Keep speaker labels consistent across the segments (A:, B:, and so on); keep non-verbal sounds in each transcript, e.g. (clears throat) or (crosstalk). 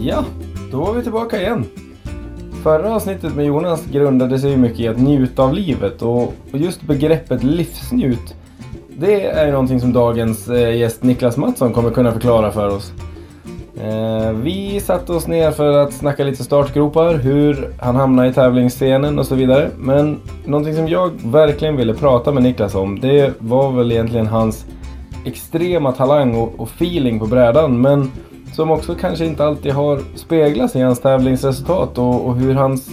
A: Ja, då var vi tillbaka igen. Förra avsnittet med Jonas grundade sig mycket i att njuta av livet och just begreppet livsnjut det är ju någonting som dagens eh, gäst Niklas Mattsson kommer kunna förklara för oss. Eh, vi satte oss ner för att snacka lite startgropar, hur han hamnade i tävlingsscenen och så vidare. Men någonting som jag verkligen ville prata med Niklas om det var väl egentligen hans extrema talang och, och feeling på brädan. Men som också kanske inte alltid har speglats i hans tävlingsresultat och, och hur hans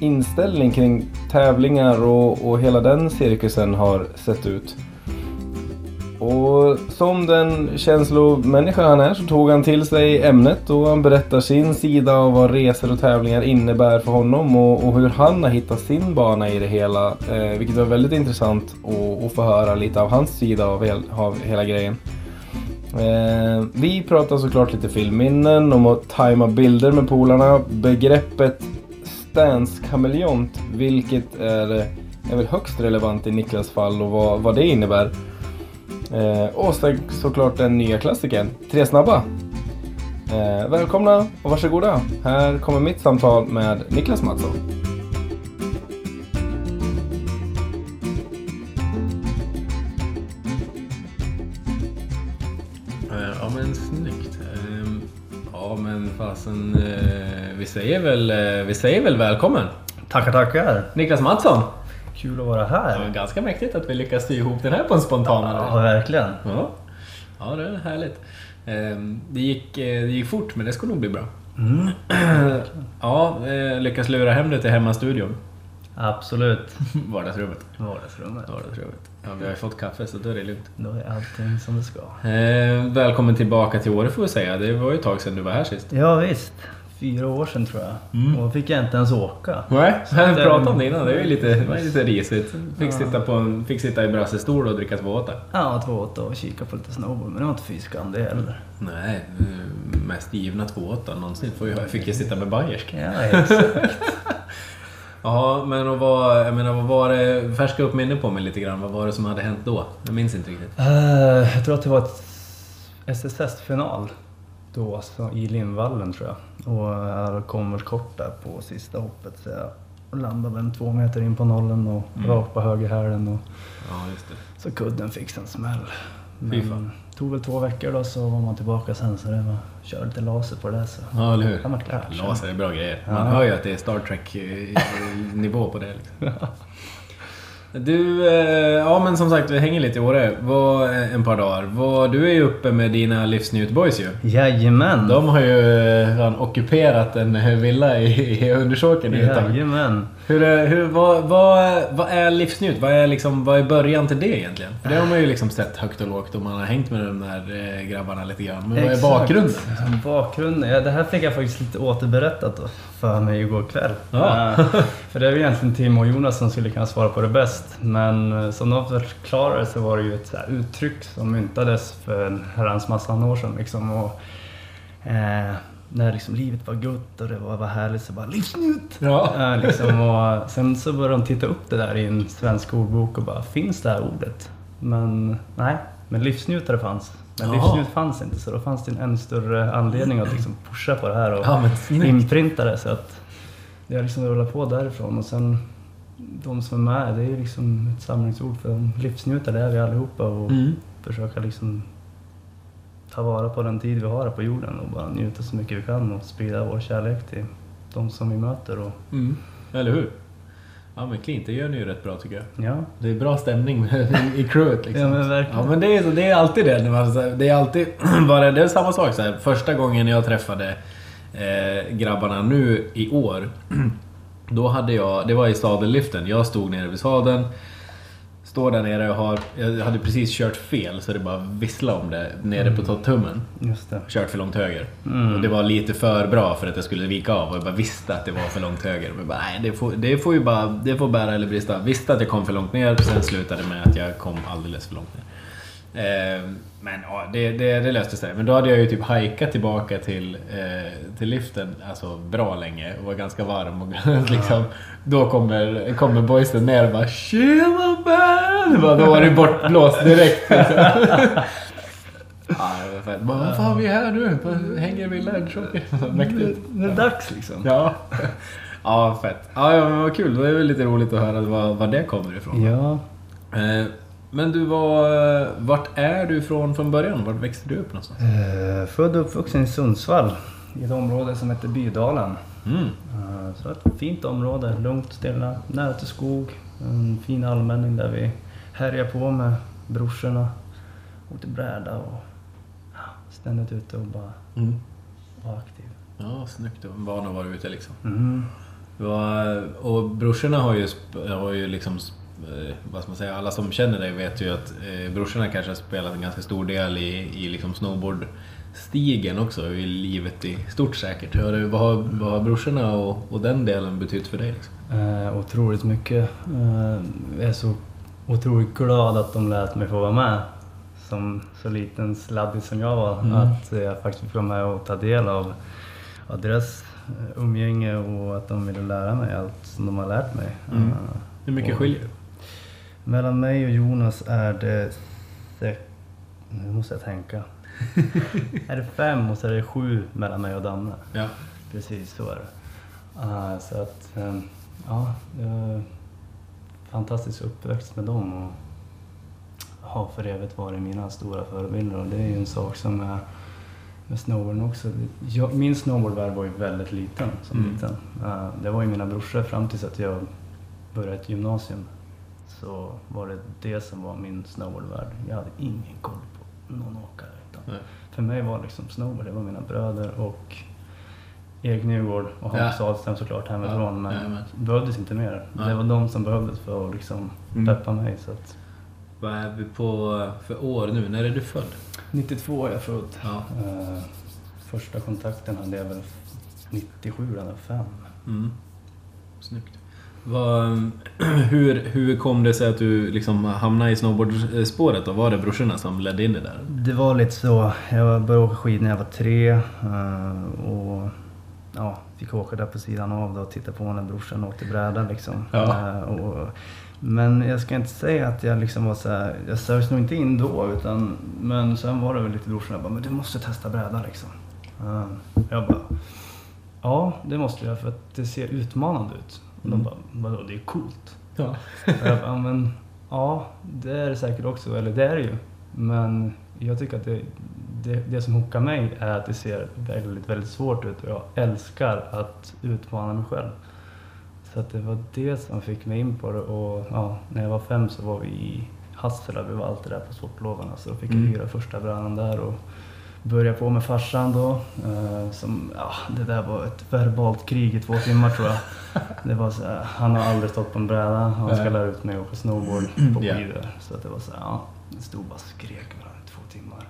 A: inställning kring tävlingar och, och hela den cirkusen har sett ut. Och som den känslomänniska han är så tog han till sig ämnet och han berättar sin sida av vad resor och tävlingar innebär för honom och, och hur han har hittat sin bana i det hela. Eh, vilket var väldigt intressant att, att få höra lite av hans sida av, hel, av hela grejen. Eh, vi pratar såklart lite filmminnen, om att tajma bilder med polarna, begreppet stance-kameleont, vilket är, är väl högst relevant i Niklas fall och vad, vad det innebär. Eh, och sen såklart den nya klassikern, Tre snabba. Eh, välkomna och varsågoda. Här kommer mitt samtal med Niklas Mattsson.
B: Fasen, eh, vi säger väl, eh, vi säger väl välkommen.
C: Tackar, tackar.
B: Niklas Mattsson.
C: Kul att vara
B: Det
C: här.
B: var ganska mäktigt att vi lyckas sy ihop den här på en spontan.
C: Ja, verkligen.
B: Ja. ja, det är härligt. Ehm, Det gick, eh, det gick fort men det ska nog bli bra.
C: Mm. (clears throat)
B: Ja, eh, lyckas lura hem det till hemmastudion.
C: Absolut. (laughs)
B: Vardagsrummet.
C: Vardagsrummet.
B: Vardagsrummet. Ja, vi har ju fått kaffe så då är det lugnt.
C: Då är allting som det ska.
B: Eh, välkommen tillbaka till Åre får vi säga. Det var ju ett tag sedan du var här sist.
C: Ja, visst. Fyra år sedan tror jag.
B: Mm.
C: Och då fick jag inte ens åka.
B: Nej, vi (laughs)
C: eh,
B: om det innan. Det var ju lite, det var lite risigt. Fick,
C: Ja.
B: sitta på en, fick sitta i brassestol och dricka tvååtta.
C: Ja, två åtta och kika på lite snowboard. Men det var inte fy skam det heller.
B: Nej, mest givna tvååtta någonsin. Får jag, fick jag sitta med bayersk.
C: Ja, exakt. (laughs)
B: Ja, men och vad, jag menar, vad var det? Färska upp minne på mig lite grann. Vad var det som hade hänt då? Jag minns inte riktigt.
C: Eh, jag tror att det var ett SSS-final. Då, alltså, i Lindvallen tror jag. Och jag kom väl kort där på sista hoppet. Så jag landade väl två meter in på nollen och
B: Mm.
C: rakt på höger hälen. Och
B: Ja, just det.
C: Så kudden fick en smäll. Men tog väl två veckor då så var man tillbaka sen så det var, körde lite laser på det så.
B: Ja, eller hur?
C: Det var klart.
B: Laser är bra grejer. Man
C: Ja.
B: hör ju att det är Star Trek-nivå på det. Liksom. (laughs) Du, eh, ja men som sagt vi hänger lite i Åre. Var, eh, en par dagar. Var, du är ju uppe med dina livsnjut-boys ju.
C: Jajamän!
B: De har ju eh, fan ockuperat en eh, villa i, i Undersåken.
C: Jajamän!
B: Hur, är- hur, vad, vad, vad är livsnjut? Vad är, liksom, vad är början till det egentligen? För det har man ju liksom sett högt och lågt och man har hängt med de där eh, grabbarna lite grann. Men vad är
C: Exakt.
B: bakgrunden?
C: Bakgrunden? Ja, det här fick jag faktiskt lite återberättat för mig igår kväll.
B: Ja.
C: Eh, för det är ju egentligen Tim och Jonas som skulle kunna svara på det bäst. Men eh, som de förklarade så var det ju ett uttryck som myntades för en herrans massa år sedan. Liksom, och, eh, när liksom livet var gott och det var, var härligt så bara livsnjut!
B: Ja.
C: Eh, liksom, och sen så började de titta upp det där i en svensk ordbok och bara, finns det här ordet? Men nej, men livsnjutare fanns. Men livsnjut fanns inte så då fanns det en ännu större anledning att liksom pusha på det här och
B: Ja
C: inprinta det. Så att har liksom rullat på därifrån och sen de som är med, det är ju liksom ett samlingsord för livsnjutare, det är vi allihopa och
B: Mm.
C: försöka liksom ta vara på den tid vi har här på jorden och bara njuta så mycket vi kan och sprida vår kärlek till de som vi möter. Och,
B: Mm. Eller hur? Ja men Clint, det gör ni ju rätt bra tycker jag.
C: ja,
B: Det är bra stämning i crewet liksom.
C: Ja, men verkligen.
B: Ja men det är, så- det är alltid det. när man- Det är alltid (clears throat) bara, det är samma sak så här. Första gången jag träffade eh, grabbarna nu i år. (clears throat) Då hade jag, det var i sadelliften. Jag stod nere vid sadeln. Står där nere och har, jag hade precis kört fel så det bara vissla om det nere på tummen.
C: just det.
B: Kört för långt höger.
C: Mm.
B: Och det var lite för bra för att jag skulle vika av och jag bara visste att det var för långt höger. Men bara, nej, det får, det får ju bara, det får bära eller brista. Visste att jag kom för långt ner, sen slutade med att jag kom alldeles för långt ner. Eh, men ja, det, det, det löste sig. Men då hade jag ju typ hajkat tillbaka till, eh, till liften, alltså bra länge och var ganska varm. Och (laughs) liksom, då kommer, kommer boysen ner och bara “Tjena man!” Bara, Då var det bortblåst direkt. Liksom. (laughs) Ja. Bara, Vad fan, vi är här nu. Hänger vid Lärdchocker. (laughs) Mäktigt.
C: Det är dags liksom.
B: Ja. Ja, fett. Ja, ja, men vad kul. Det är väl lite roligt att höra var, var det kommer ifrån.
C: Ja,
B: Eh, Men du var... Vart är du ifrån från början? Vart växte du upp någonstans?
C: eh, född och uppvuxen i Sundsvall. I ett område som heter Bydalen.
B: Mm.
C: Eh, Så ett fint område, lugnt, stilla, nära till skog. En fin allmänning där vi härjar på med brorsorna. Åkte bräda och ständigt ute och bara
B: Mm.
C: var aktiv.
B: Ja, snyggt. Var van att vara ute liksom.
C: Mm.
B: Var, och brorsorna har ju, har ju liksom, eh, vad ska man säga, alla som känner dig vet ju att eh, brorsorna kanske har spelat en ganska stor del i, i liksom snowboardstigen också, i livet i stort säkert. Hur har det- Vad har, vad har brorsorna och, och den delen betytt för dig? Liksom?
C: Eh, otroligt mycket. Eh, jag är så otroligt glad att de lät mig få vara med. Som så liten sladdis som jag var.
B: Mm.
C: Att jag faktiskt fick vara med och ta del av, av deras eh, umgänge och att de ville lära mig allt som de har lärt mig.
B: Mm.
C: Eh,
B: Hur mycket
C: och
B: skiljer det?
C: Mellan mig och Jonas är det... Nu måste jag tänka. (laughs) är det fem och så är det sju mellan mig och Danne.
B: Ja.
C: Precis så är det. Ah, så att, ehm, ja, fantastisk uppväxt med dem och har för evigt varit mina stora förebilder och det är ju en sak som är med snowboarden också. Jag, min snowboardvärld var ju väldigt liten som
B: Mm.
C: liten. Ah, det var ju mina brorsor fram tills att jag började ett gymnasium. Så var det det som var min snowboardvärld. Jag hade ingen koll på någon åkare. Utan
B: Nej.
C: för mig var liksom snowboard, det var mina bröder och Erik Nygård och Hans
B: Ja.
C: Ahlström såklart hemifrån.
B: Ja,
C: men det behövdes inte mer.
B: Nej.
C: Det var de som behövdes för att liksom
B: Mm.
C: peppa mig. Så att,
B: Vad är vi på för år nu? När är du född?
C: 92 är jag född.
B: Ja.
C: Eh, första kontakten hade jag väl 97 eller 5.
B: Mm. Snyggt. Vad, (clears throat) hur, hur kom det sig att du liksom hamnade i snowboardspåret då? Var det brorsorna som ledde in dig där?
C: Det var lite så. Jag började åka skidor när jag var tre. eh, och ja, fick åka där på sidan av då och titta på när brorsan åkte bräda liksom.
B: Ja.
C: Eh, och, men jag ska inte säga att jag liksom var så här, jag sögs nog inte in då utan, men sen var det väl lite brorsan jag bara, men du måste testa bräda liksom. Eh, jag bara, ja det måste jag för att det ser utmanande ut. Och de bara, vadå det är coolt.
B: Ja.
C: Jag bara, men, ja, det är det säkert också. Eller det är det ju. Men jag tycker att det, det, det som hookar mig är att det ser väldigt, väldigt svårt ut. Och jag älskar att utmana mig själv. Så att det var det som fick mig in på det. Och ja, när jag var fem så var vi i Hassela. Vi var alltid där på sportloven. Så då fick jag
B: Mm.
C: hyra första brädan där. Och började på med farsan då. Eh, som, ja, det där var ett verbalt krig i två timmar tror jag. Det var så här, han har aldrig stått på en bräda. Han ska lära ut mig att åka snowboard (clears throat) på skidor. Så att det var så här, ja, stod bara skrek varandra i två timmar.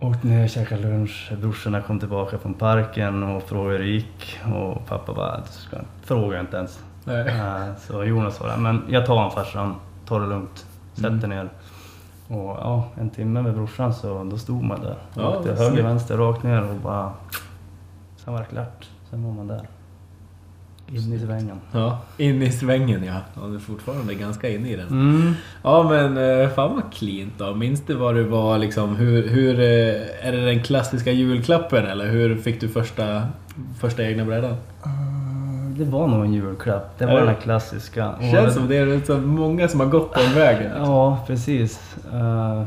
C: Åkte ner, käkade lunch. Brorsorna kom tillbaka från parken och frågade hur det gick. Och pappa bara, du ska fråga inte ens.
B: Nej.
C: Eh, Så Jonas sa det, men jag tar honom farsan, ta det lugnt, sätt
B: Mm.
C: dig ner. Och ja, en timme med brorsan så då stod man där.
B: Ja,
C: Åkte höger,
B: snyggt.
C: vänster, rakt ner och bara... Sen var det klart. Sen var man där. In i svängen.
B: Ja, in i svängen ja. ja. Du är fortfarande ganska inne i den.
C: Mm.
B: Ja men eh, fan vad cleant då. Minns du vad det var liksom, hur, hur eh, är det den klassiska julklappen eller hur fick du första, första egna brädan?
C: Det var nog en julklapp. Det var den
B: det?
C: här klassiska. Och-
B: Känns som det är så många som har gått den vägen.
C: Ja, precis. Eh,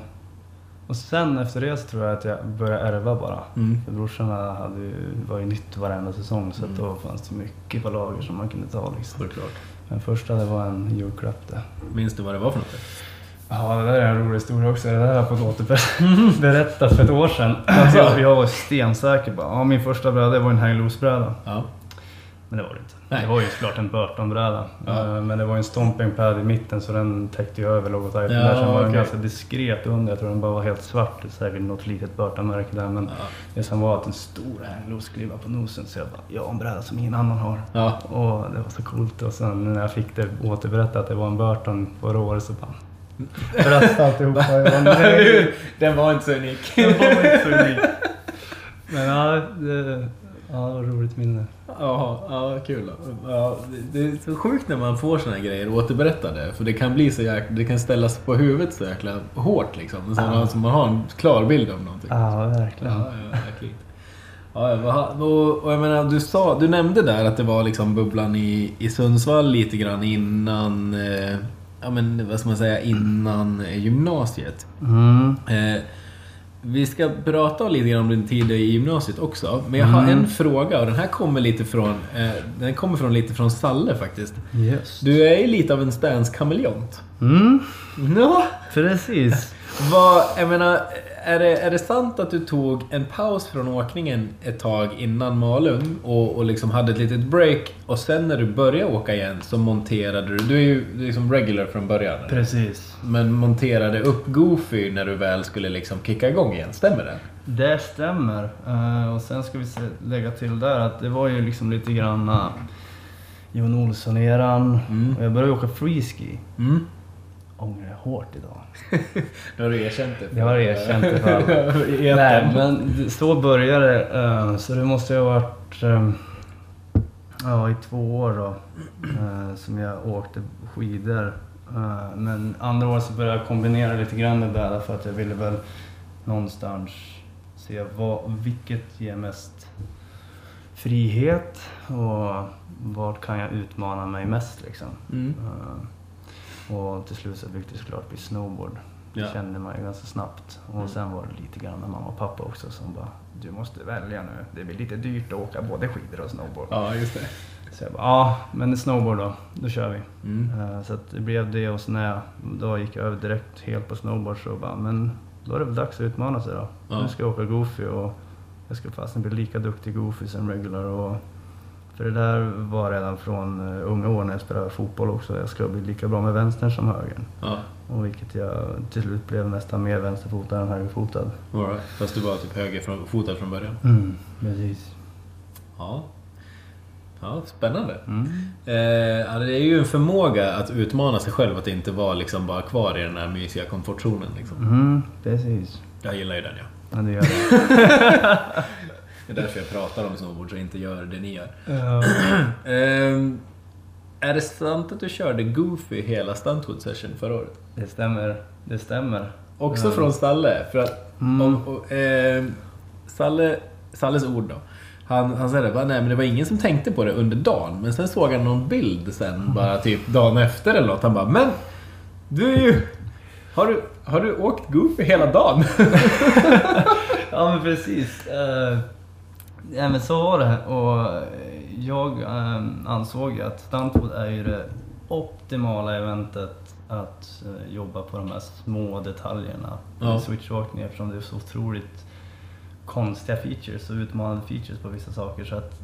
C: och sen efter det så tror jag att jag började ärva bara.
B: Mm.
C: För brorsorna hade ju, var ju nytt varenda säsong så
B: Mm.
C: då fanns det mycket på lager som man kunde ta liksom.
B: Såklart.
C: Men första det var en julklapp det.
B: Minns du vad det var för något?
C: Ja, det där är en rolig historia också. Det där har jag fått återberätta (laughs) för ett år sedan. Alltså, jag, var stensäker på ja, min första bräda det var en hang loose-bräda.
B: Ja.
C: Men det var det inte.
B: Nej.
C: Det var ju såklart en Burton-bräda.
B: Ja.
C: Eh, Men det var en stomping pad i mitten så den täckte ju över logotypen
B: Ja,
C: där. Sen var den
B: okej.
C: ganska diskret under. Jag tror den bara var helt svart. Det är säkert något litet Burton-märke där. Men
B: Ja.
C: det som var att en stor hang loose-skruva på nosen. Så jag bara, jag har en bräda som ingen annan har.
B: Ja.
C: Och det var så coolt. Och sen när jag fick det återberättat att det var en Burton förra året så bara... Brast (laughs) alltihopa.
B: Den var inte så unik.
C: Det var inte så unik. Men ja, det, Ja, roligt minne.
B: Ja, ja kul. Ja, det är så sjukt när man får såna här grejer återberättade. För det kan bli så jäkla, det kan ställas på huvudet så jäkla hårt liksom. Så
C: Ja.
B: så man har en klar bild av någonting.
C: Ja, verkligen.
B: Ja, ja, verkligen. Ja, och jag menar, du, sa, du nämnde där att det var liksom bubblan i, i Sundsvall lite grann innan, eh, ja men vad ska man säga, innan eh, gymnasiet.
C: Mm.
B: Eh, vi ska prata lite grann om din tid i gymnasiet också. Men jag har
C: Mm.
B: en fråga och den här kommer lite från, eh, den kommer från lite från Salle faktiskt.
C: Just.
B: Du är ju lite av en stance-kameleont.
C: Mm,
B: Ja.
C: precis.
B: Vad, jag menar, är det, är det sant att du tog en paus från åkningen ett tag innan Malung och, och liksom hade ett litet break och sen när du började åka igen så monterade du, du är ju liksom regular från början. eller?
C: Precis.
B: Men monterade upp Goofy när du väl skulle liksom kicka igång igen, stämmer det?
C: Det stämmer. Eh, och sen ska vi se, lägga till där att det var ju liksom lite grann uh, Jon Olsson-eran.
B: Mm.
C: Och jag började åka freeski.
B: Mm.
C: Ångrar jag hårt idag.
B: Nu (laughs) har du erkänt det.
C: Jag har erkänt det för. (laughs) Nej, men så började det. eh, Så det måste ju ha varit eh, ja, i två år då, eh, som jag åkte skidor. Men andra året så började jag kombinera lite grann det där för att jag ville väl någonstans se vad, vilket ger mest frihet och vad kan jag utmana mig mest liksom.
B: Mm.
C: Och till slut så fick det såklart bli snowboard. Det
B: Ja.
C: kände man ju ganska snabbt. Och
B: Mm.
C: sen var det lite grann med mamma och pappa också som bara Du måste välja nu. Det blir lite dyrt att åka både skidor och snowboard.
B: Ja, just det.
C: Så jag bara, ja men snowboard då. Då kör vi.
B: Mm.
C: Eh, Så det blev det och sen när jag, då gick jag över direkt helt på snowboard så bara, men då är det väl dags att utmana sig då.
B: Ja.
C: Nu ska jag åka goofy och jag ska fastän bli lika duktig goofy som regular. Och, för det där var redan från eh, unga år när jag spelade fotboll också. Jag skulle bli lika bra med vänstern som högern.
B: Ja,
C: Och vilket jag till slut blev nästan mer vänsterfotad än högerfotad.
B: all right. Fast du var typ högerfotad från början.
C: Mm, precis.
B: Ja. Ja, spännande.
C: Mm.
B: Eh, ja, det är ju en förmåga att utmana sig själv, att inte vara liksom bara kvar i den här mysiga komfortzonen. Liksom.
C: Mm, precis.
B: Jag gillar ju den ja.
C: Ja, det gör det. (laughs)
B: Det är därför jag pratar om snowboard, jag inte gör det ni gör. (clears throat) Ehm, är det sant att du körde Goofy hela Stuntwood Session förra året?
C: Det stämmer. Det stämmer.
B: Också
C: Ja.
B: från Stalle. För att
C: Mm.
B: om, och, ehm, Stalle, Stalles ord då. Han, han säger det, bara, nej men det var ingen som tänkte på det under dagen. Men sen såg han någon bild sen, bara typ dagen efter eller något. Han bara, men du är ju... Har du, har du åkt Goofy hela dagen? (laughs)
C: Ja men precis. Uh, (laughs) ja, men så var det. Och jag eh, ansåg att Stuntwood är ju det optimala eventet att eh, jobba på de här små detaljerna
B: Ja.
C: i switchåkning eftersom det är så otroligt konstiga features och utmanande features på vissa saker. Så att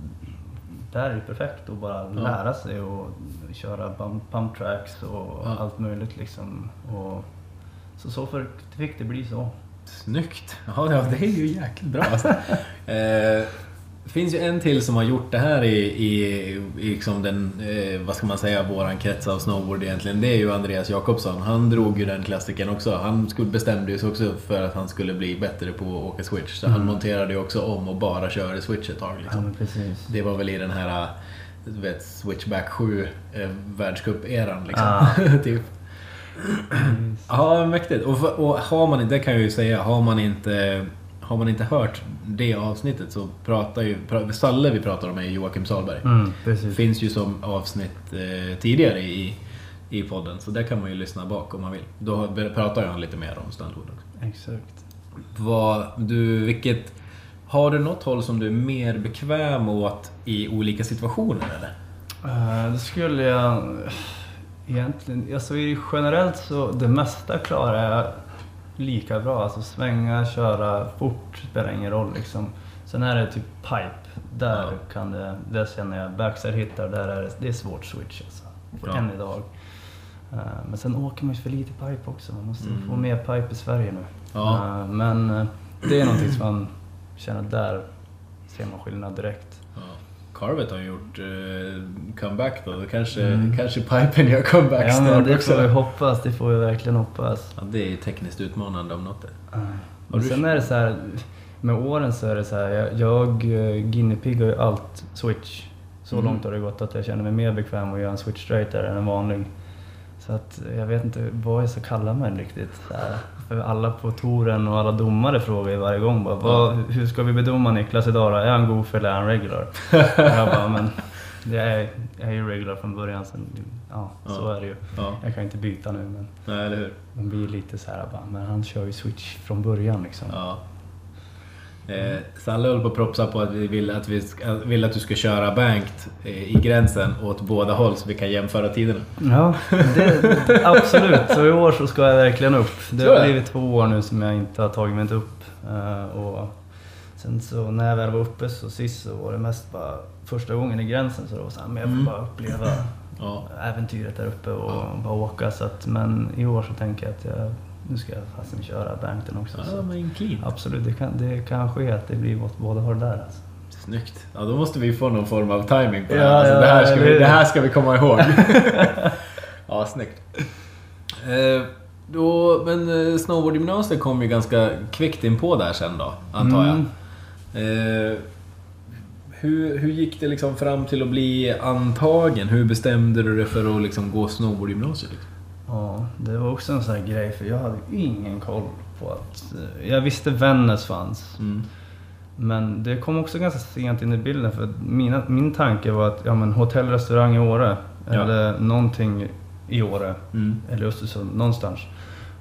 C: där är det perfekt att bara
B: Ja.
C: lära sig och köra bump, pump tracks och
B: Ja.
C: allt möjligt liksom. Och, så så för, fick det bli så.
B: Snyggt! Ja, det är ju jäkligt bra alltså. (laughs) eh, Det finns ju en till som har gjort det här i, i, i liksom den, eh, vad ska man säga, våran krets av snowboard egentligen. Det är ju Andreas Jakobsson. Han drog ju den klassiken också. Han skulle, bestämde ju sig också för att han skulle bli bättre på att åka switch. Så han
C: Mm.
B: monterade ju också om och bara körde switch ett tag.
C: Ja
B: Liksom.
C: precis.
B: Det var väl i den här, vet, Switchback 7 eh, världscup-eran liksom.
C: Ah. (laughs)
B: typ. Ja, mäktigt. Och, och har man inte, det kan jag ju säga, har man inte, har man inte hört det avsnittet så pratar ju, Salle vi pratar om är Joakim Salberg.
C: Mm,
B: finns ju som avsnitt eh, tidigare i, i podden, så där kan man ju lyssna bak om man vill. Då pratar ju han lite mer om också.
C: Exakt.
B: Vad, du, vilket, har du något håll som du är mer bekväm åt i olika situationer eller?
C: Uh, det skulle jag egentligen... Alltså generellt så det mesta klarar jag lika bra. Alltså svänga, köra fort spelar ingen roll liksom. Sen är det typ pipe. Där
B: Ja.
C: kan det... Där känner jag backside hittar, där är det, det är svårt switch alltså.
B: Ja.
C: Än idag. Eh, men sen åker man ju för lite pipe också. Man måste
B: Mm.
C: få mer pipe i Sverige nu.
B: Ja.
C: Eh, men eh, det är någonting som man känner där ser man skillnad direkt.
B: Carvet har gjort eh, comeback då. Då kanske,
C: Mm.
B: kanske Pipen gör comeback
C: Ja men
B: snart
C: det
B: också.
C: får vi hoppas, det får vi verkligen hoppas.
B: Ja, det är tekniskt utmanande om något. det.
C: Men
B: Har du-
C: sen är det så här, med åren så är det så här, jag, jag eh, guinea piggar ju allt switch. Så
B: Mm.
C: långt har det gått att jag känner mig mer bekväm att göra en switch straighter än en vanlig. Så att jag vet inte vad jag ska kalla mig riktigt. Så här. Alla på touren och alla domare frågar ju varje gång bara, vad, hur ska vi bedöma Niklas idag då? Är han goof eller är han regular? (laughs) jag bara, men jag är, jag är ju regular från början. Sen, ja, så
B: Ja.
C: är det ju.
B: Ja,
C: Jag kan inte byta nu men
B: nej, eller hur?
C: man blir lite så här bara, men han kör ju switch från början liksom.
B: Ja. Eh, Salle höll på att propsa på att vi vill att, vi ska, vill att du ska köra banked eh, i gränsen åt båda håll så vi kan jämföra tiderna.
C: Ja, det, absolut. Så i år så ska jag verkligen upp. Det har blivit två år nu som jag inte har tagit mig upp. Eh, och sen så när jag väl var uppe så sist så var det mest bara första gången i gränsen så det var så här, men jag får
B: Mm.
C: bara uppleva
B: Ja.
C: äventyret där uppe och
B: Ja.
C: bara åka. Så att, men i år så tänker jag att jag, nu ska jag fasen köra Bankton också.
B: Ja, men clean.
C: Absolut, det kan, det kan ske att det blir åt båda håll där alltså.
B: Snyggt. Ja, då måste vi få någon form av timing på det
C: Ja,
B: här. Alltså,
C: ja,
B: det, här ska
C: eller
B: vi, det här ska vi komma ihåg. (laughs) (laughs) ja, snyggt. Eh, då, men eh, snowboardgymnasiet kom ju ganska kvickt in på där sen då, antar jag.
C: Mm.
B: Eh, hur, hur gick det liksom fram till att bli antagen? Hur bestämde du dig för att liksom gå snowboardgymnasiet? Liksom?
C: Ja, det var också en sån här grej för jag hade ingen koll på att... eh, Jag visste Vännäs fanns.
B: Mm.
C: Men det kom också ganska sent in i bilden för mina, min tanke var att ja, men hotell, restaurang i Åre
B: Ja.
C: eller någonting i Åre
B: Mm.
C: eller Östersund, någonstans.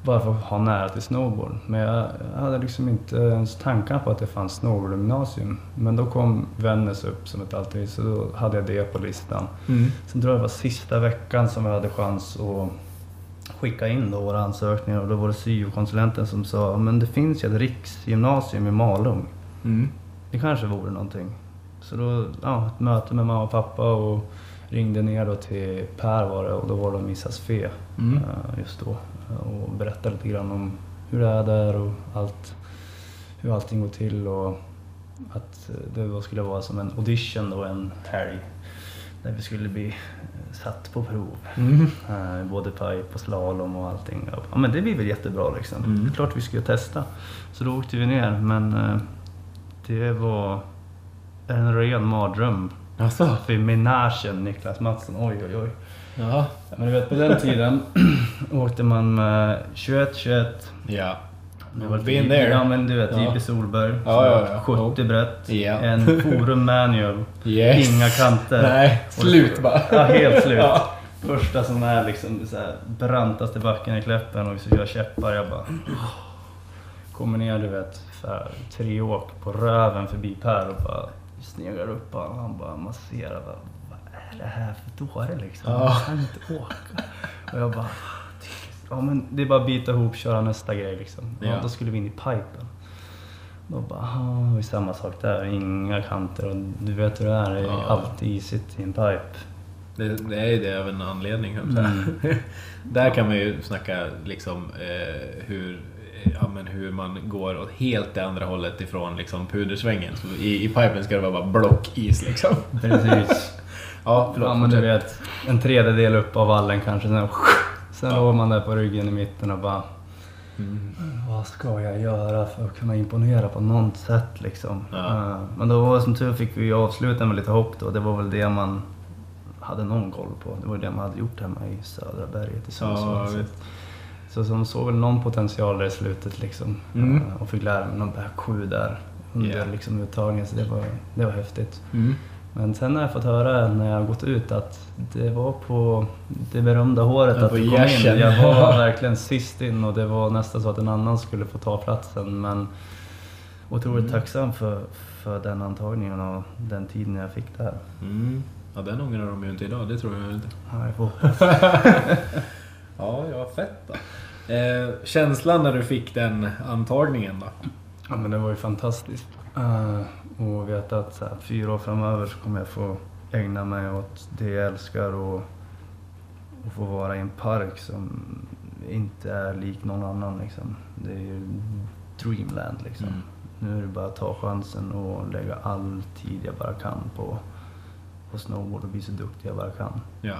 C: Bara för att ha nära till snowboard. Men jag, jag hade liksom inte ens tankar på att det fanns snowboardgymnasium. Men då kom Vännäs upp som ett alternativ så då hade jag det på listan.
B: Mm.
C: Sen tror jag det var sista veckan som jag hade chans att skicka in då våra ansökningar och då var det syokonsulenten som sa men det finns ju ett riksgymnasium i Malung.
B: Mm.
C: Det kanske vore någonting. Så då, ja, ett möte med mamma och pappa och ringde ner då till Per var det och då var de i Fe
B: Mm.
C: eh, just då. Och berättade lite grann om hur det är där och allt, hur allting går till och att eh, det skulle vara som en audition då en helg. Där vi skulle bli eh, satt på prov.
B: Mm.
C: Eh, både pipe och slalom och allting. Ja men det blir väl jättebra liksom.
B: Mm.
C: Det är klart vi ska testa. Så då åkte vi ner men eh, det var en ren mardröm.
B: Alltså.
C: För menagen Niklas Mattsson, oj oj oj.
B: Ja.
C: Men du vet på den tiden (clears throat) åkte man med 21-21.
B: Ja.
C: Var
B: Been there.
C: Ja men du vet,
B: Ja.
C: JP Solberg.
B: Ja, ja, ja.
C: 70 brett.
B: Ja.
C: En forum manual.
B: Yes.
C: Inga kanter.
B: Nej, slut bara.
C: Ja, helt slut.
B: Ja.
C: Första som är liksom så här, brantaste backen i Kläppen och vi ska köra käppar. Jag bara... Kommer ner du vet, för tre åk på röven förbi Per och bara sneglar upp och han bara masserar. Bara, Vad är det här för dåre liksom?
B: Ja.
C: Jag kan inte åka. Och jag bara... Ja men det är bara att bita ihop, köra nästa grej liksom. Ja,
B: Ja.
C: Då skulle vi in i pipen. Då bara, det är samma sak där. Inga kanter och du vet hur det är. Det är
B: Ja.
C: alltid isigt i en pipe.
B: Det, det är ju det av en anledning. säga. (laughs) Där kan man ju snacka liksom eh, hur, ja, men hur man går åt helt det andra hållet ifrån liksom, pudersvängen. Så i, I pipen ska det vara bara blockis liksom.
C: Precis. (laughs)
B: Ja, förlåt.
C: ja men du vet, en tredjedel upp av vallen kanske. Sen, (laughs) sen
B: Ja.
C: låg man där på ryggen i mitten och bara
B: Mm.
C: Vad ska jag göra för att kunna imponera på något sätt liksom?
B: Ja.
C: Eh, Men då var det som tur fick vi avsluta med lite hopp då. Det var väl det man hade någon koll på. Det var det man hade gjort hemma i södra berget i Sundsvall.
B: Ja,
C: så- som såg väl någon potential där i slutet liksom.
B: Mm.
C: Eh, Och fick lära mig någon back 7 där under
B: Ja.
C: liksom uttagningen. Så det var, det var häftigt.
B: Mm.
C: Men sen har jag fått höra när jag har gått ut att det var på det berömda håret att du kom in. Jag var (laughs) verkligen sist in och det var nästan så att en annan skulle få ta platsen. Men otroligt
B: Mm.
C: tacksam för, för den antagningen och den tiden jag fick där.
B: Mm. Ja, den ångrar de ju inte idag, det tror jag inte.
C: Ja, jag får (laughs) hoppas.
B: Ja, ja, fett då. Eh, känslan när du fick den antagningen då?
C: Ja, men det var ju fantastiskt. Uh, och veta att så här, fyra år framöver så kommer jag få ägna mig åt det jag älskar och, och få vara i en park som inte är lik någon annan. Liksom. Det är ju dreamland liksom.
B: Mm.
C: Nu är det bara att ta chansen och lägga all tid jag bara kan på, på snowboard och bli så duktig jag bara kan.
B: Ja.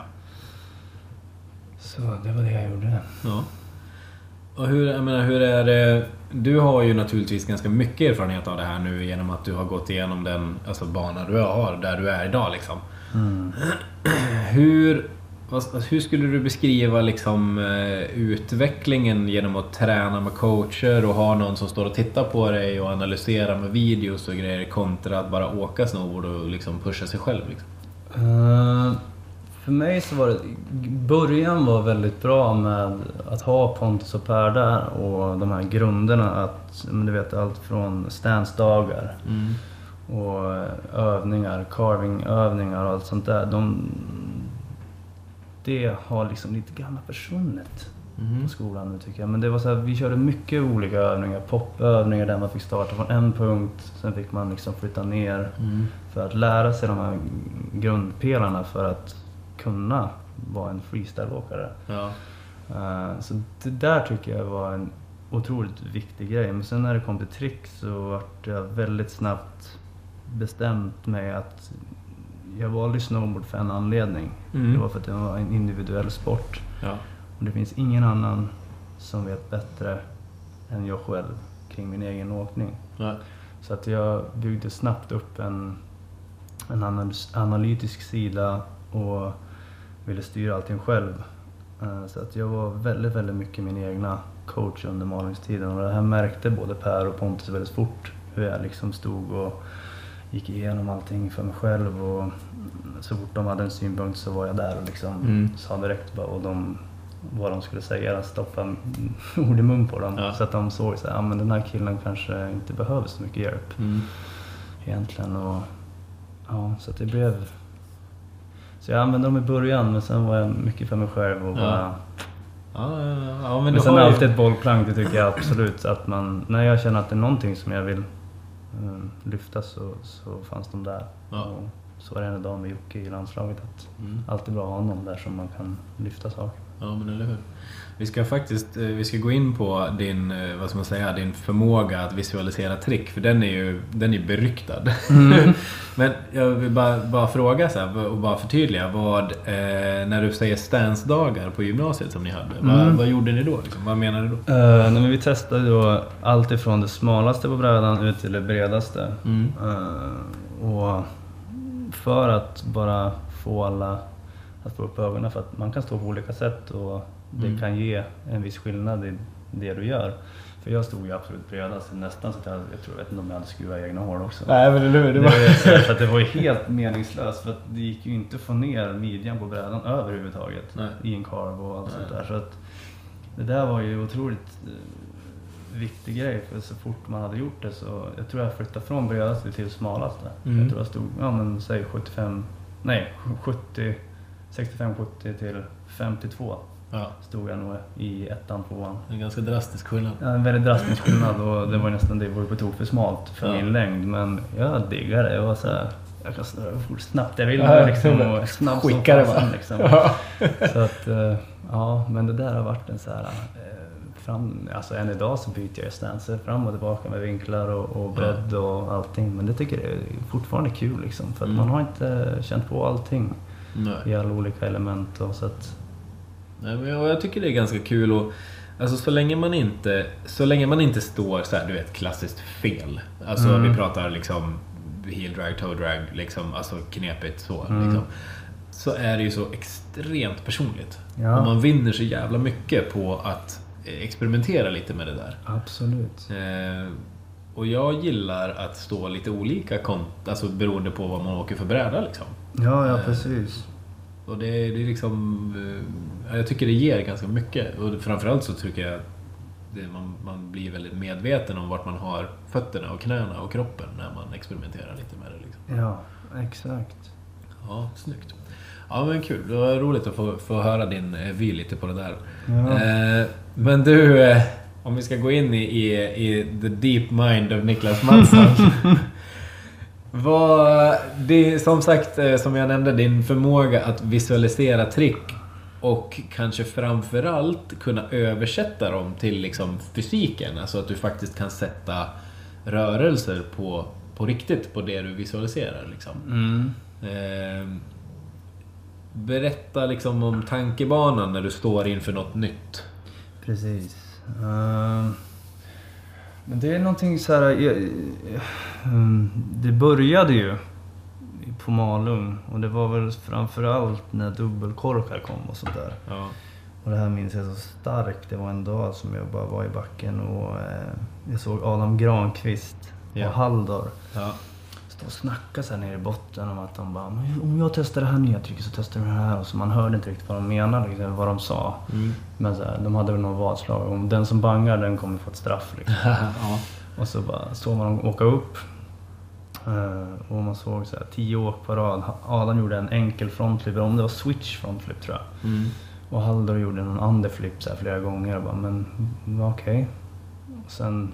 C: Så det var det jag gjorde.
B: ja. Och hur, jag menar, hur är det? Du har ju naturligtvis ganska mycket erfarenhet av det här nu genom att du har gått igenom den alltså, bana du har, där du är idag liksom. (clears throat) Hur, vad, hur skulle du beskriva liksom, eh, utvecklingen genom att träna med coacher och ha någon som står och tittar på dig och analyserar med videos och grejer kontra att bara åka snowboard och liksom pusha sig själv? Liksom?
C: Eh, för mig så var det... Början var väldigt bra med att ha Pontus och Per där och de här grunderna. Att, du vet allt från stansdagar och eh, övningar, carvingövningar och allt sånt där. De, det har liksom lite grann försvunnit på skolan nu tycker jag. Men det var så här, vi körde mycket olika övningar. Popövningar där man fick starta från en punkt. Sen fick man liksom flytta ner för att lära sig de här grundpelarna för att kunna vara en freestyleåkare.
B: Ja.
C: Eh, Så det där tycker jag var en otroligt viktig grej. Men sen när det kom till trick så vart jag väldigt snabbt bestämt mig att jag valde snowboard för en anledning.
B: Mm.
C: Det var för att det var en individuell sport.
B: Ja.
C: Och det finns ingen annan som vet bättre än jag själv kring min egen åkning.
B: Ja.
C: Så att jag byggde snabbt upp en, en analytisk sida och ville styra allting själv. Eh, Så att jag var väldigt, väldigt mycket min egna coach under malningstiden och det här märkte både Per och Pontus väldigt fort. Hur jag liksom stod och gick igenom allting för mig själv och så fort de hade en synpunkt så var jag där och liksom
B: Mm.
C: sa direkt bara, och de, vad de skulle säga, stoppa (laughs) ord i mun på dem.
B: Ja.
C: Så att de såg så här, ah, men den här killen kanske inte behöver så mycket hjälp
B: Mm.
C: egentligen. Och, ja, så att det blev... Så jag använde dem i början men sen var jag mycket för mig själv och bara...
B: Ja, ja, ja, men
C: Men, sen
B: har ju...
C: alltid ett bollplank, det tycker jag absolut. Att man, när jag känner att det är någonting som jag vill um, lyfta så, så fanns de där.
B: Ja.
C: Och så är det en idag med Jocke i landslaget. Att
B: Mm.
C: alltid bra att ha någon där som man kan lyfta saker.
B: Ja, men eller hur. Vi ska faktiskt eh, vi ska gå in på din, eh, vad ska man säga, din förmåga att visualisera trick, för den är ju den är beryktad. (laughs) men jag vill bara, bara fråga så här, och bara förtydliga. Vad, eh, när du säger stansdagar på gymnasiet som ni hade, vad,
C: Mm.
B: vad gjorde ni då? Liksom? Vad menar du då?
C: Uh, men vi testade då allt ifrån det smalaste på brädan ut till det bredaste.
B: Mm.
C: Eh, och för att bara få alla att få upp ögonen för att man kan stå på olika sätt och det
B: Mm.
C: kan ge en viss skillnad i det du gör. För jag stod ju absolut bredast, nästan så att jag, jag tror, jag vet inte om jag hade skruvat egna hår också.
B: Nej, men eller hur.
C: Det var, så att det var ju helt meningslöst för att det gick ju inte att få ner midjan på brädan överhuvudtaget
B: Nej.
C: i en carve och allt
B: Nej.
C: sånt där. Så att det där var ju otroligt eh, viktig grej för så fort man hade gjort det så, jag tror jag flyttade från bredaste till smalaste.
B: Mm.
C: Jag tror jag stod, ja men säg 75, nej 70, 65, 70 till 52
B: Ja,
C: stod jag nog i ettan, tvåan.
B: en ganska drastisk skillnad.
C: Ja, en väldigt drastisk skillnad och det var nästan det var på tok för smalt för
B: Ja.
C: min längd. Men jag diggar det. Jag var så här, jag kan snurra hur snabbt jag vill
B: Ja,
C: liksom,
B: ja.
C: och snabb
B: Skicka det bara.
C: liksom. Så att, eh, ja, men det där har varit en så här, eh, fram, alltså än idag så byter jag stanser fram och tillbaka med vinklar och, och bredd och allting. Men det tycker jag är fortfarande kul liksom. För att
B: Mm.
C: man har inte känt på allting
B: Nej.
C: i alla olika element. Och så att,
B: Nej, men jag, jag tycker det är ganska kul och Alltså så länge man inte, så länge man inte står så här, du vet klassiskt fel. Alltså
C: Mm.
B: vi pratar liksom heel drag, toe drag, liksom, alltså knepigt så.
C: Mm.
B: Liksom. Så är det ju så extremt personligt.
C: Ja.
B: Och man vinner så jävla mycket på att eh, experimentera lite med det där.
C: absolut.
B: Eh, och jag gillar att stå lite olika kont, alltså beroende på vad man åker för bräda liksom.
C: Ja, ja
B: Eh,
C: precis.
B: Och det, det är liksom... eh, Jag tycker det ger ganska mycket. Och framförallt så tycker jag att man, man blir väldigt medveten om vart man har fötterna och knäna och kroppen när man experimenterar lite med det. Liksom.
C: Ja, exakt.
B: Ja, snyggt. Ja men kul, det var roligt att få, få höra din eh, vy lite på det där.
C: Ja.
B: Eh, men du, om vi ska gå in i, i, i the deep mind of Niklas Mattsson. (laughs) Vad, det, som sagt, eh, som jag nämnde, din förmåga att visualisera trick och kanske framförallt kunna översätta dem till liksom fysiken. Alltså att du faktiskt kan sätta rörelser på, på riktigt på det du visualiserar. Liksom.
C: Mm.
B: Eh, berätta liksom om tankebanan när du står inför något nytt.
C: Precis. Ehm, men det är någonting så här... mm, det började ju på Malung och det var väl framförallt när dubbelkorkar kom och sånt där.
B: Ja.
C: Och det här minns jag så starkt. Det var en dag som jag bara var i backen och eh, jag såg Adam Granqvist
B: Ja.
C: och Halldor
B: Ja.
C: Stå och snacka så här nere i botten om att de bara "Men om jag testar det här nya tricket så testar du det här. Och så man hörde inte riktigt vad de menade, liksom, vad de sa.
B: Mm.
C: Men så här, de hade väl något vadslag. Om den som bangar den kommer få ett straff. Liksom. (laughs)
B: ja.
C: Och så bara såg man dem åka upp. Eh, och man såg så här, tio åk på rad. Adam gjorde en enkel frontflip, om det var switch frontflip tror jag.
B: Mm.
C: Och Halldor gjorde någon underflip så här flera gånger och bara, men okej. Och sen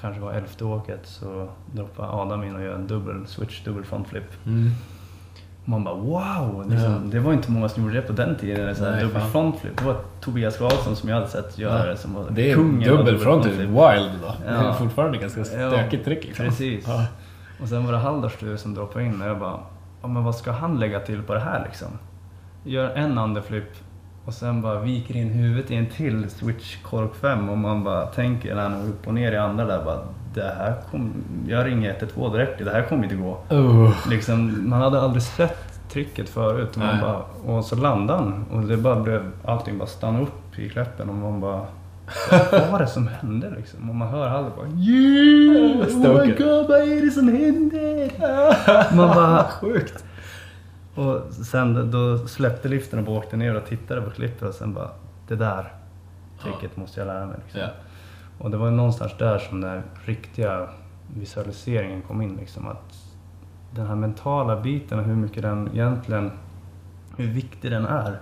C: kanske var elfte åket så droppade Adam in och gör en dubbel switch, dubbel frontflip.
B: Mm.
C: Man bara wow! Liksom,
B: Ja.
C: Det var inte många som gjorde det på den tiden. Så här, dubbel frontflip. Det var Tobias Karlsson som jag hade sett göra
B: Ja.
C: det som var
B: Det är
C: kungen dubbel
B: wild då. Det är
C: Ja.
B: fortfarande ganska stökigt trick liksom.
C: Precis.
B: Ja.
C: Och sen var det Halldors tur som droppade in och jag bara, ja, men vad ska han lägga till på det här liksom? Gör en underflip och sen bara viker in huvudet i en till switch kork 5 och man bara tänker när han är upp och ner i andra där bara, det här kom, jag ringer 112 direkt, det här kommer inte gå.
B: Uh.
C: Liksom, man hade aldrig sett tricket förut och, man bara, och så landade han och det bara blev, allting bara stannade upp i kläppen och man bara vad var det som hände liksom? Och man hör Halle bara Yeah! Oh my god, vad är det som händer? (laughs) Man bara
B: Sjukt.
C: Och sen då släppte liften och bara åkte ner och tittade på klippet och sen bara Det där tricket måste jag lära mig liksom.
B: Ja.
C: Och det var någonstans där som den riktiga visualiseringen kom in. Liksom, att den här mentala biten och hur mycket den egentligen, hur viktig den är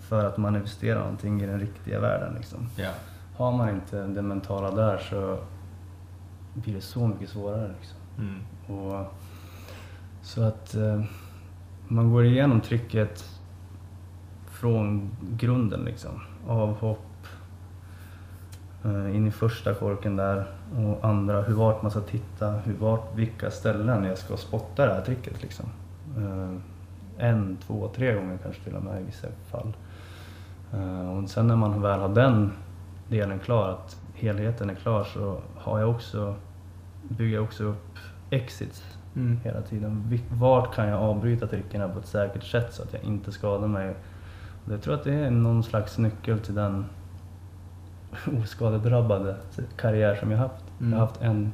C: för att manifestera någonting i den riktiga världen. Liksom.
B: Ja.
C: Har man inte det mentala där så blir det så mycket svårare. Liksom.
B: Mm.
C: Och, så att eh, man går igenom tricket från grunden liksom. Avhopp, eh, in i första korken där och andra, hur vart man ska titta, hur vart, vilka ställen jag ska spotta det här tricket liksom. Eh, en, två, tre gånger kanske till och med i vissa fall. Eh, och sen när man väl har den delen klar, att helheten är klar, så har jag också, bygger jag också upp exits
B: Mm.
C: hela tiden. Vart kan jag avbryta trickerna på ett säkert sätt så att jag inte skadar mig? Jag tror att det är någon slags nyckel till den oskadedrabbade karriär som jag haft.
B: Mm.
C: Jag har haft en,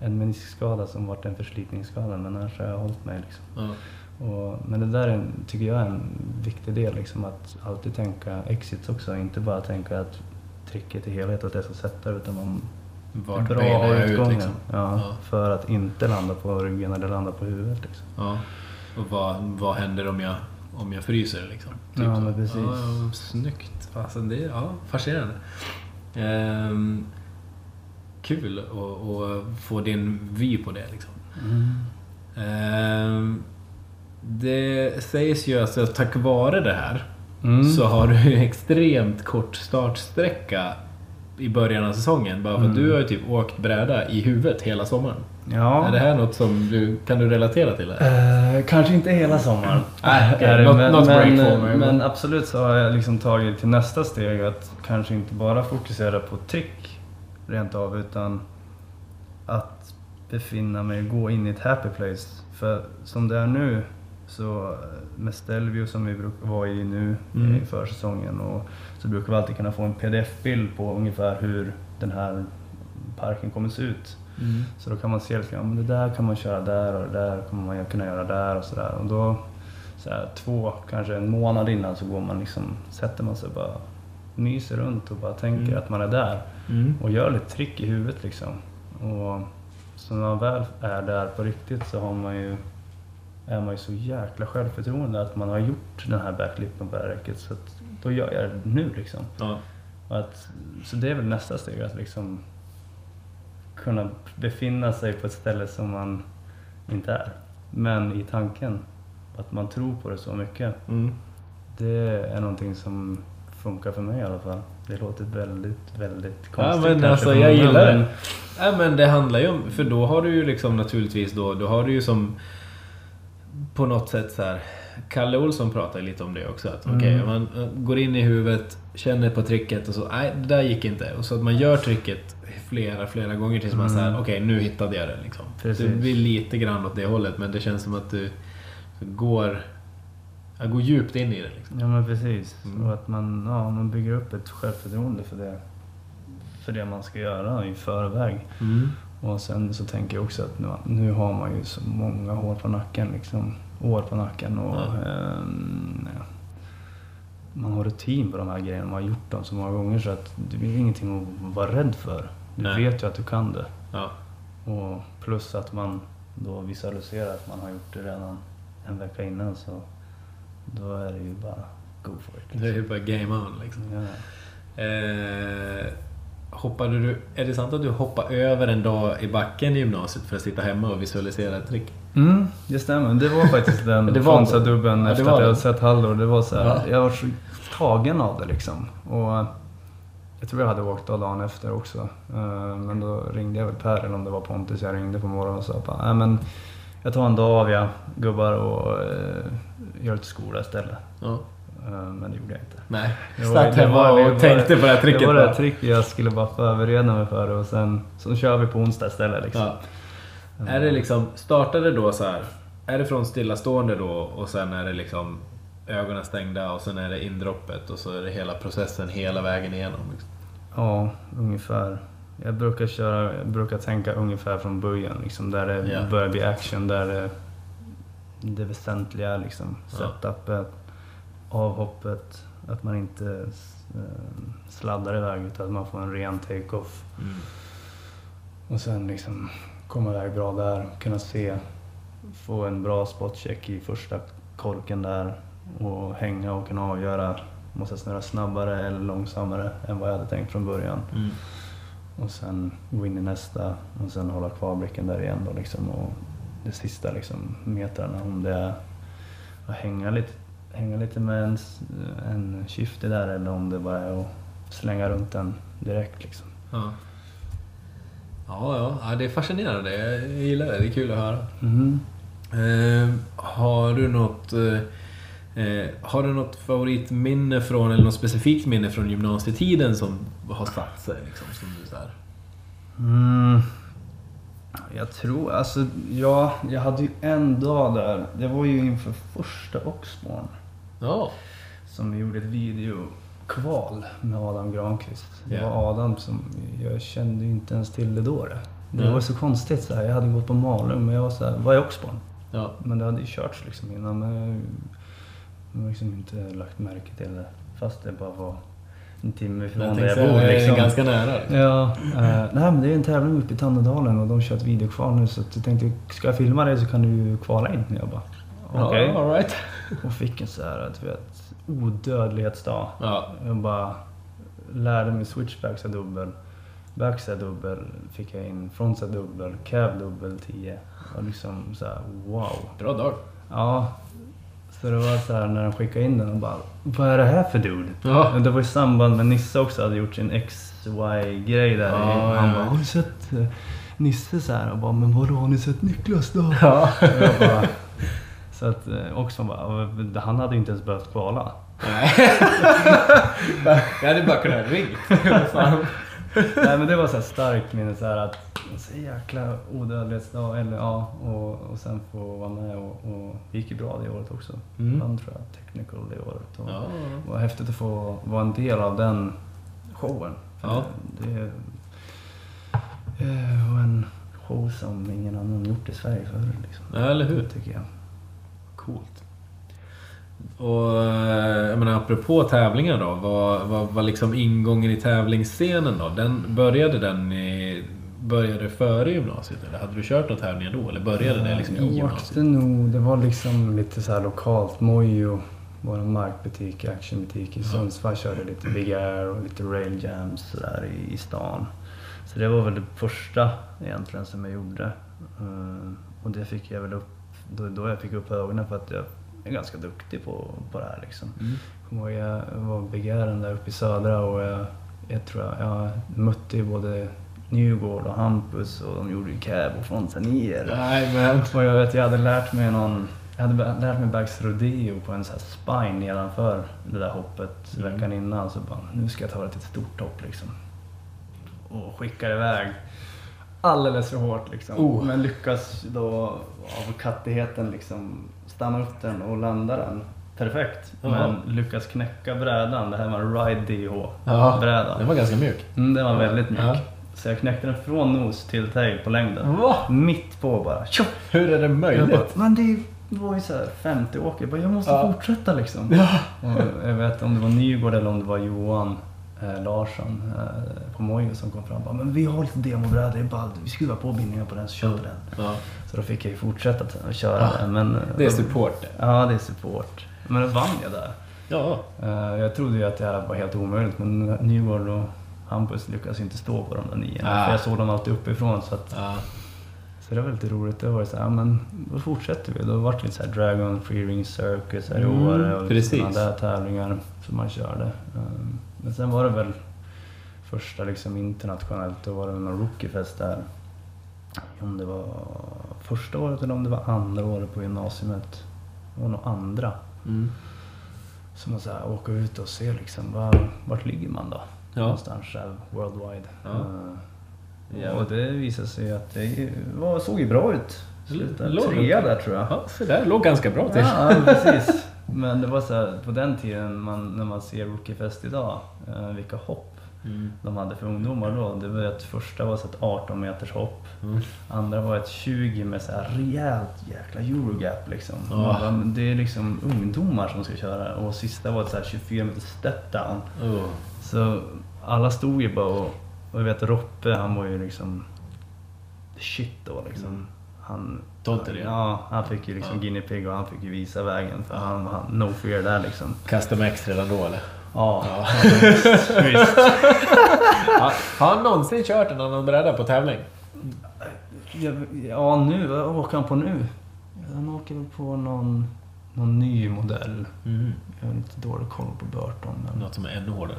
C: en meniskskada som varit en förslitningsskada men annars har jag hållit mig. Liksom.
B: Ja.
C: Och, men det där är, tycker jag är en viktig del, liksom, att alltid tänka exits också. Inte bara tänka att tricket i helhet att jag ska sätta utan man
B: Vart
C: bra
B: bailar jag ut
C: utgången.
B: liksom?
C: Ja,
B: Ja.
C: För att inte landa på ryggen eller landa på huvudet. Liksom.
B: Ja. Och vad, vad händer om jag, om jag fryser liksom?
C: Ja,
B: så.
C: men precis.
B: Ja, ja, snyggt. Alltså, det är ja, fascinerande. Ehm, kul att få din vy på det liksom. Ehm, det sägs ju alltså att tack vare det här
C: Mm.
B: så har du (laughs) extremt kort startsträcka i början av säsongen. Bara för att
C: Mm.
B: du har ju typ åkt bräda i huvudet hela sommaren.
C: Ja.
B: Är det här något som du kan du relatera till?
C: Eh, kanske inte hela sommaren. (clears throat)
B: Nej,
C: det,
B: Något-
C: men,
B: break
C: men,
B: ju.
C: men absolut så har jag liksom tagit till nästa steg att kanske inte bara fokusera på trick rent av utan att befinna mig, gå in i ett happy place. För som det är nu så med Stelvio som vi brukar vara i nu
B: Mm.
C: i försäsongen och så brukar vi alltid kunna få en pdf-bild på ungefär hur den här parken kommer se ut.
B: Mm.
C: Så då kan man se lite grann, men det där kan man köra där och det där kommer man kunna göra där och sådär. Och då, så här, två, kanske en månad innan så går man liksom, sätter man sig och bara myser runt och bara tänker
B: Mm.
C: att man är där.
B: Mm.
C: Och gör lite trick i huvudet liksom. Och så när man väl är där på riktigt så har man ju, är man ju så jäkla självförtroende att man har gjort den här backlippen på det här räcket. Så att då gör jag det nu liksom.
B: Ja.
C: Att, så det är väl nästa steg, att liksom kunna befinna sig på ett ställe som man inte är. Men i tanken, att man tror på det så mycket.
B: Mm.
C: Det är någonting som funkar för mig i alla fall. Det låter väldigt, väldigt
B: Ja,
C: konstigt
B: men
C: kanske
B: alltså, jag gillar det.
C: men-
B: Ja, men det handlar ju om, för då har du ju liksom naturligtvis då, då har du ju som på något sätt så här Kalle Olsson pratar lite om det också. Att
C: Mm.
B: okej, man eh, går in i huvudet, känner på trycket och så, nej det där gick inte. Och så att man gör trycket flera, flera gånger tills man
C: Mm.
B: säger okej nu hittade jag det. Liksom.
C: Precis.
B: Det blir lite grann åt det hållet men det känns som att du går, går djupt in i det. Liksom.
C: Ja men precis.
B: Mm.
C: Och att man, ja, man bygger upp ett självförtroende för det, för det man ska göra i förväg. Och sen så tänker jag också att nu, nu har man ju så många år på nacken, liksom, år på nacken. Och,
B: Ja.
C: ja. Man har rutin på de här grejerna, man har gjort dem så många gånger så att det är ingenting att vara rädd för. Du
B: Nej.
C: vet ju att du kan det.
B: Ja.
C: Och plus att man då visualiserar att man har gjort det redan en vecka innan så då är det ju bara go for it.
B: Det är ju bara game on liksom.
C: Ja.
B: Eh, hoppade du, är det sant att du hoppade över en dag i backen i gymnasiet för att sitta hemma och visualisera ett trick?
C: Mm, det stämmer. Det var faktiskt den (laughs)
B: Det var
C: Fonza-dubben
B: Ja,
C: efter att jag hade sett Hallor. Det var så här,
B: Ja.
C: Jag var så tagen av det liksom. Och eh, jag tror jag hade åkt av dagen efter också. Eh, Men då ringde jag väl Per eller om det var Pontus jag ringde på morgonen och sa bara, men jag tar en dag av ja, gubbar och eh, gör till skola istället.
B: Ja.
C: Men det gjorde jag inte.
B: Nej, satt hemma och
C: var-
B: tänkte på det här tricket
C: Det var det här tricket jag skulle bara förbereda mig för och sen så kör vi på onsdag istället liksom.
B: Ja. Är det liksom, startade då så här? Är det från stillastående då och sen är det liksom ögonen stängda och sen är det indroppet och så är det hela processen hela vägen igenom? Liksom.
C: Ja, ungefär. Jag brukar, köra, jag brukar tänka ungefär från början, liksom, där det
B: Ja.
C: börjar bli action, där det, det väsentliga liksom,
B: Ja.
C: setupet, avhoppet, att man inte eh, sladdar iväg utan att man får en ren take-off.
B: Mm.
C: Och sen liksom komma iväg bra där, kunna se, få en bra spotcheck i första korken där och hänga och kunna avgöra, måste jag snurra snabbare eller långsammare än vad jag hade tänkt från början.
B: Mm.
C: Och sen gå in i nästa och sen hålla kvar blicken där igen då liksom. Och det sista liksom metrarna om det är att hänga lite, hänga lite med en, en skifte där eller om det bara är att slänga runt den direkt liksom.
B: Ja. Ja, ja, ja, det är fascinerande. Jag gillar det. Det är kul att höra.
C: Mhm.
B: Eh, har du något eh, eh, Har du något favoritminne från, eller något specifikt minne från gymnasietiden som har satt sig? Liksom, som du så.
C: Mm. Jag tror, alltså ja, jag hade ju en dag där. Det var ju inför första Oxborn.
B: Ja.
C: Som vi gjorde ett videokval med Adam Granqvist. Det
B: Ja.
C: var Adam som, jag kände ju inte ens till det då. Det,
B: Nej.
C: var så konstigt så här. Jag hade gått på Malung men jag var så här, vad är Oxborn?
B: ja.
C: Men det hade ju körts liksom innan. Men jag har liksom inte lagt märke till det. Fast det bara var en timme ifrån där jag bor. Liksom.
B: ganska nära. Liksom.
C: Ja, eh, nej men det är en tävling uppe i Tannedalen och de kör ett videokval nu så jag tänkte, ska jag filma det så kan du kvala in. Jag bara, okej.
B: Ja, all right. (laughs)
C: Och fick en så här, du vet, odödlighetsdag.
B: Ja.
C: Jag bara lärde mig switchbacks dubbel, backs är dubbel, fick jag in, fronts är dubbel, cav dubbel 10. Och liksom så här, wow.
B: Bra dag.
C: Ja. Så det var så här när de skickade in den och bara, vad är det här för dude?
B: Ja.
C: Det var i samband med Nisse också hade gjort sin XY-grej där.
B: Ja,
C: Han
B: ja.
C: bara, har du sett eh, Nisse så här? Och bara, men vadå har ni sett Niklas då?
B: Ja.
C: Och så att eh, Oxfam bara, "Och han hade ju inte ens behövt kvala.
B: Nej. jag hade bara kunnat ringt. (laughs)
C: Nej men det var så starkt minne så att, så jäkla odödlighetsdag, eller ja, och, och sen få vara med och, och det gick ju bra det året också.
B: Mm.
C: Vann tror jag technical det året. Och,
B: Ja.
C: Det var häftigt att få vara en del av den showen.
B: Ja.
C: Det, det var en show som ingen annan gjort i Sverige förut. Liksom.
B: Ja, eller hur?
C: Tycker jag.
B: Coolt. Och eh, jag menar apropå tävlingar då. Vad var, var liksom ingången i tävlingsscenen då? Den, började den i, Började före gymnasiet eller hade du kört några tävlingar då? Eller började det liksom i
C: jag
B: gymnasiet?
C: åkte nog, det var liksom lite så här lokalt. Mojo, vår markbutik, actionbutik i Sundsvall körde lite Big Air och lite rail jams så där i, i stan. Så det var väl det första egentligen som jag gjorde. Eh, och det fick jag väl upp, då, då jag fick upp ögonen för att jag är ganska duktig på, på det här liksom.
B: Mm.
C: Kommer jag var Big Airen där uppe i södra och jag, jag tror jag, jag mötte ju både Newgård och Hampus och de gjorde ju cab och frontanier.
B: Nej men.
C: Och jag vet, jag hade lärt mig någon Jag hade lärt mig Bags Rodeo på en sån här spine nedanför det där hoppet
B: Mm.
C: veckan innan. Så bara, nu ska jag ta det till ett stort hopp liksom. Och skickar iväg alldeles för hårt liksom.
B: Oh.
C: Men lyckas då av kattigheten liksom stanna upp den och landa den perfekt. Men lyckas knäcka brädan. Det här var en Ride
B: Ja,
C: DH-bräda.
B: den var ganska mjuk.
C: Mm, den var väldigt mjuk.
B: Ja.
C: Så jag knäckte den från nos till tail på längden.
B: Va?
C: Mitt på bara. Tjoff!
B: Hur är det
C: bara,
B: möjligt?
C: men det var ju så här 50 åker. Jag bara, jag måste
B: Ja.
C: fortsätta liksom.
B: Ja.
C: Och jag vet om det var Nygård eller om det var Johan eh, Larsson eh, på Mojo som kom fram och bara, men vi har lite demobrädor, det är bara, vi skruvar på bindningar på den så kör vi den.
B: Ja,
C: Så då fick jag ju fortsätta att köra
B: Ja.
C: den. Men, eh,
B: det är support det.
C: Ja, det är support. Men då vann jag där.
B: Ja.
C: Eh, Jag trodde ju att det här var helt omöjligt men Nygård och Hampus lyckas ju inte stå på de där nio.
B: Ah.
C: För jag såg dem alltid uppifrån så att
B: ja.
C: så det var lite roligt. Det var så här, ja, men då fortsätter vi. Då vart det så här Dragon Free Ring Circus i
B: Mm,
C: och sådana där tävlingar som man körde. Um, Men sen var det väl första liksom internationellt, då var det någon rookiefest där. Om det var första året eller om det var andra året på gymnasiet. Det var nog andra.
B: Mm.
C: Så man så här, åker ut och ser liksom, var, vart ligger man då?
B: Ja.
C: Någonstans här, worldwide.
B: Ja. Ja.
C: Och det visade sig att det var, såg ju bra ut. Slutade trea där tror jag.
B: Ja, så där låg ganska bra till.
C: Ja, precis. Men det var så här, på den tiden man, när man ser Rookiefest idag, eh, vilka hopp
B: Mm.
C: de hade för ungdomar då. Det var att första var så ett 18 meters hopp.
B: Mm.
C: Andra var ett 20 med så här rejält jäkla Eurogap liksom. Man bara, Det är liksom ungdomar som ska köra. Och sista var ett så här 24 meters step down.
B: Oh.
C: Så alla stod ju bara och, och jag vet Roppe han var ju liksom shit då liksom. Han,
B: Tomten, ja.
C: ja. han fick ju liksom
B: Ja.
C: guinea pig och han fick ju visa vägen för han var no fear där liksom.
B: Custom X redan då eller?
C: Ja,
B: Ja. (laughs)
C: visst.
B: Ja, Har han någonsin kört en annan bräda på tävling?
C: Ja, ja nu, vad åker han på nu? Han åker väl på någon, någon ny modell. Jag har lite dålig koll på Burton. Men...
B: Något som är ännu hårdare?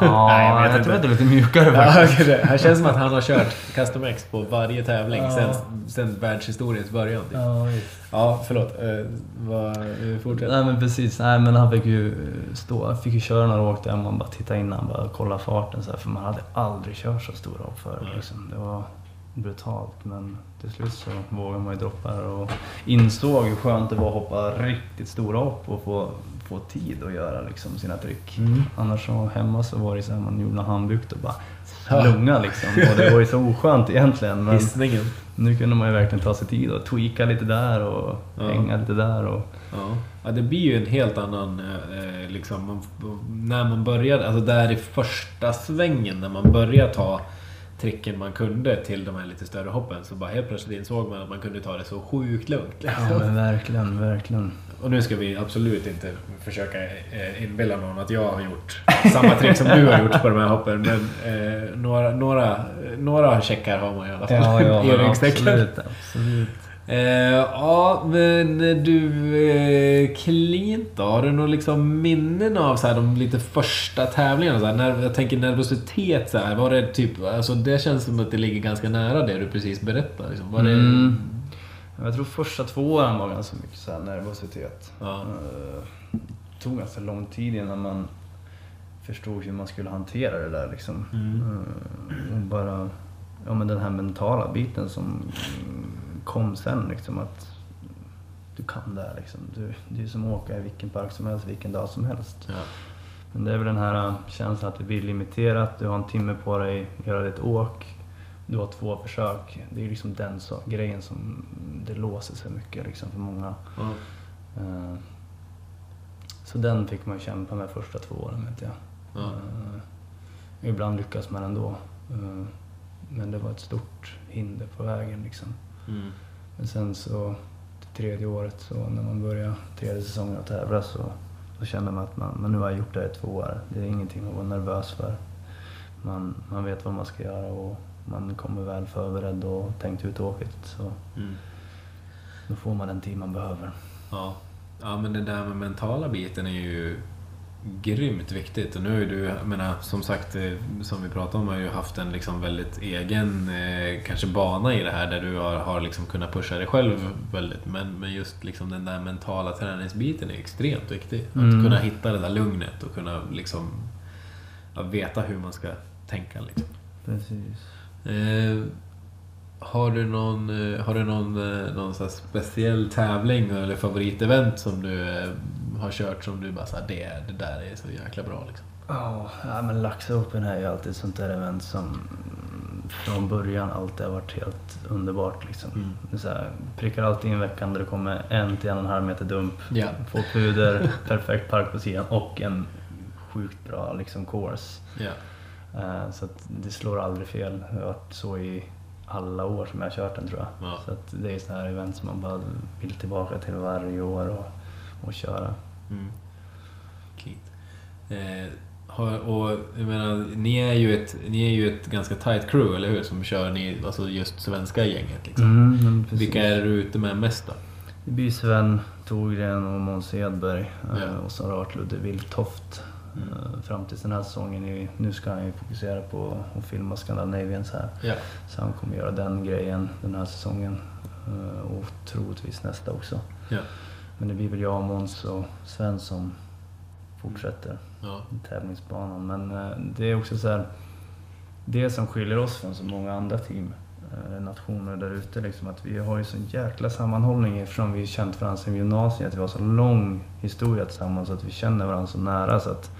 C: Ja, (laughs)
B: Nej, jag
C: jag,
B: inte.
C: tror att det är lite mjukare
B: Ja,
C: faktiskt.
B: okej, det här känns som att han har kört Custom X på varje tävling
C: Ja.
B: sen, sen världshistoriens början. typ.
C: Ja, visst.
B: Ja, förlåt. Eh, vad, eh, fortsätt.
C: Nej men precis, nej men han fick ju stå, han fick ju köra några åk där man bara titta innan, bara kolla farten så här, för man hade aldrig kört så stora hopp förr
B: Nej.
C: liksom. Det var brutalt men till slut så vågade man ju droppa det och insåg hur skönt det var att hoppa riktigt stora hopp och få, få tid att göra liksom sina tryck.
B: Mm.
C: Annars så hemma så var det så här, man gjorde en handbyggt och bara
B: Ja.
C: slunga liksom. Och det var ju så oskönt egentligen. Men
B: Hissningen.
C: nu kunde man ju verkligen ta sig tid och tweaka lite där och
B: Ja.
C: hänga lite där. Och,
B: Ja. ja, det blir ju en helt annan... Eh, liksom, man, när man började, alltså där i första svängen när man började ta tricken man kunde till de här lite större hoppen så bara helt plötsligt insåg man att man kunde ta det så sjukt lugnt. Liksom.
C: ja men verkligen, verkligen.
B: Och nu ska vi absolut inte försöka eh, inbilla någon att jag har gjort samma trick som du har gjort på de här hoppen. Men eh, några, några, några checkar har man i alla fall.
C: Ja, ja, (laughs) absolut, absolut.
B: Eh, ja, men du eh, Clint då? Har du några liksom minnen av så här, de lite första tävlingarna? Så här, när, jag tänker nervositet så här, var det typ... Alltså det känns som att det ligger ganska nära det du precis berättade. Liksom. Var det,
C: Mm. Jag tror första två åren var ganska mycket så här nervositet.
B: Ja.
C: Eh, Det tog ganska lång tid innan man förstod hur man skulle hantera det där liksom.
B: Mm.
C: Eh, Och bara, ja men den här mentala biten som kom sen liksom att du kan det här liksom. Du, det är som att åka i vilken park som helst, vilken dag som helst.
B: Ja.
C: Men det är väl den här äh, känslan att det blir limiterat, du har en timme på dig att göra ditt åk, du har två försök. Det är liksom den så, grejen som det låser sig mycket liksom för många. Eh, Så den fick man kämpa med första två åren vet jag.
B: Ja.
C: Eh, Ibland lyckas man ändå. Men det var ett stort hinder på vägen liksom.
B: Mm.
C: Men sen så, det tredje året, så när man börjar tredje säsongen att tävla så, så känner man att man, men nu har jag gjort det i två år. Det är ingenting att vara nervös för. Man, man vet vad man ska göra och man kommer väl förberedd och tänkt ut åket. Så
B: Mm.
C: då får man den tid man behöver.
B: Ja. ja, men den där med mentala biten är ju grymt viktigt. Och nu är du, jag menar, som sagt, eh, som vi pratade om, har ju haft en liksom väldigt egen eh, kanske bana i det här där du har, har liksom kunnat pusha dig själv väldigt. Men, men just liksom den där mentala träningsbiten är extremt viktig. Att
C: Mm.
B: kunna hitta det där lugnet och kunna liksom veta hur man ska tänka. Liksom.
C: Precis.
B: Eh, har du någon, eh, har du någon, eh, någon speciell tävling eller favoritevent som du har kört som du bara såhär, det, det där är så jäkla bra liksom?
C: Ja, ja, men Lax Open är ju alltid ett sånt där event som från början alltid har varit helt underbart. Liksom.
B: Mm.
C: Det så här, prickar alltid in veckan där det kommer en till en och en halv meter dump,
B: Ja.
C: få puder, (laughs) perfekt park på sidan och en sjukt bra liksom, course.
B: Ja.
C: Eh, så det slår aldrig fel. Det har varit så i alla år som jag har kört den tror jag.
B: Ja.
C: Så det är sådana här event som man bara vill tillbaka till varje år och, och köra.
B: Mm. Clean. Eh, och jag menar, ni är, ju ett, ni är ju ett ganska tight crew, eller hur? Som kör ni, alltså just svenska gänget liksom.
C: Mm.
B: Vilka är du ute med mest då?
C: Det blir Sven Thorgren och Måns Hedberg eh,
B: Ja.
C: och så har varit Ludde Wiltoft
B: Mm.
C: eh, fram till den här säsongen. Nu ska han ju fokusera på att filma Scandinavians här.
B: Ja.
C: Så han kommer göra den grejen den här säsongen eh, och troligtvis nästa också.
B: Ja.
C: Men det blir väl jag, och Måns och Sven som fortsätter
B: Ja.
C: tävlingsbanan. Men eh, det är också så här, det som skiljer oss från så många andra team, eh, nationer där ute, liksom, att vi har ju sån jäkla sammanhållning eftersom vi känt varandra sedan gymnasiet. Vi har så lång historia tillsammans att vi känner varandra så nära så att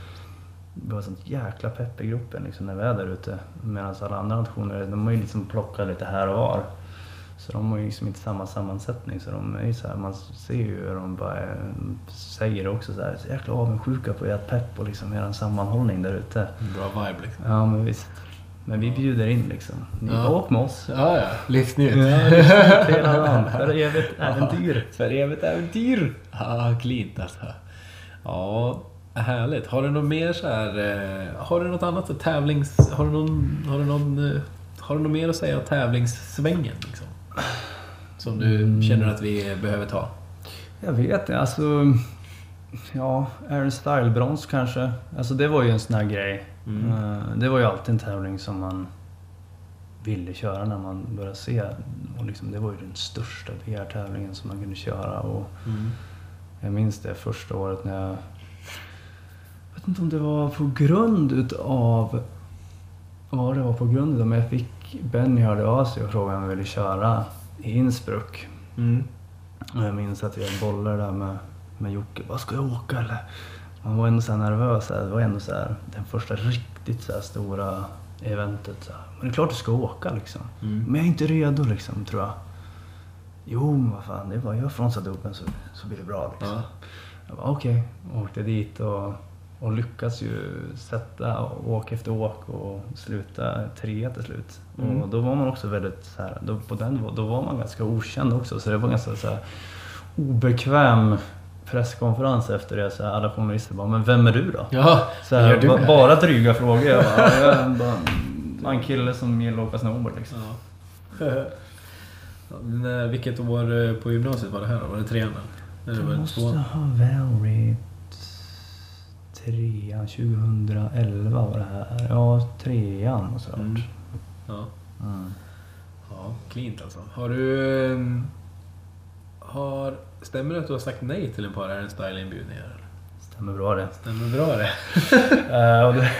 C: vi har sånt jäkla pepp i gruppen liksom, när vi är där ute. Medan alla andra nationer, de har ju liksom plockat lite här och var. Så de har ju liksom inte samma sammansättning. Så de är ju så här, man ser ju hur de bara eh, säger också så här, så jäkla avundsjuka på ert pepp och liksom er sammanhållning där ute.
B: Bra vibe liksom.
C: Ja men visst. Men vi bjuder in liksom. Ni
B: Ja.
C: åk med oss.
B: Ja, ja. Livsnytt.
C: Hela (laughs) dagen. För evigt äventyr.
B: För evigt äventyr! Ja, cleant alltså. Ja, härligt. Har du något mer så här, eh, Har du något annat tävlings... Har du någon... Har du någon... eh, Har du något mer att säga om tävlingssvängen liksom? Som du
C: Mm.
B: känner att vi behöver ta?
C: Jag vet inte, alltså... Ja, Aaron Style-brons kanske. Alltså det var ju en sån här grej.
B: Mm.
C: Eh, Det var ju alltid en tävling som man ville köra när man började se. Och liksom, det var ju den största VR-tävlingen som man kunde köra. Och
B: Mm.
C: jag minns det första året när jag... Jag vet inte om det var på grund utav... Vad det var på grund utav, men jag fick... Benny hörde av sig och frågade om jag ville köra i Innsbruck.
B: Mm.
C: Och jag minns att jag bollade där med, med Jocke. Vad ska jag åka eller? Man var ändå så nervös. Det var ändå så här, den första riktigt så stora eventet. Så här. Men det är klart du ska åka liksom.
B: Mm.
C: Men jag är inte redo liksom, tror jag. Jo, men vad fan, det är bara jag frånsar dubben så, så blir det bra liksom.
B: Ja.
C: Jag bara okej, åkte dit och, och lyckas ju sätta åk efter åk och sluta trea till slut.
B: Mm.
C: Och då var man också väldigt så här, då, på den, då var man ganska okänd också så det var ganska så här, obekväm presskonferens efter det. Så här, alla journalister bara, men vem är du då?
B: Ja,
C: Så här,
B: du
C: ba- bara dryga frågor. Jag bara, "Ja, jag är bara en (laughs) kille som gillar att åka snowboard liksom.
B: Ja. (laughs) När, vilket år eh, på gymnasiet var det här då? Var det trean? eller? Eller var
C: Det måste
B: tvåan?
C: ha varit trean, 2011 var det här. Ja, trean måste det ha
B: Mm. Ja.
C: Mm.
B: Ja, cleant alltså. Har du... ehm, Har, stämmer det att du har sagt nej till en par Aaron Style-inbjudningar?
C: Stämmer bra det.
B: Stämmer bra det? (laughs)
C: Och det,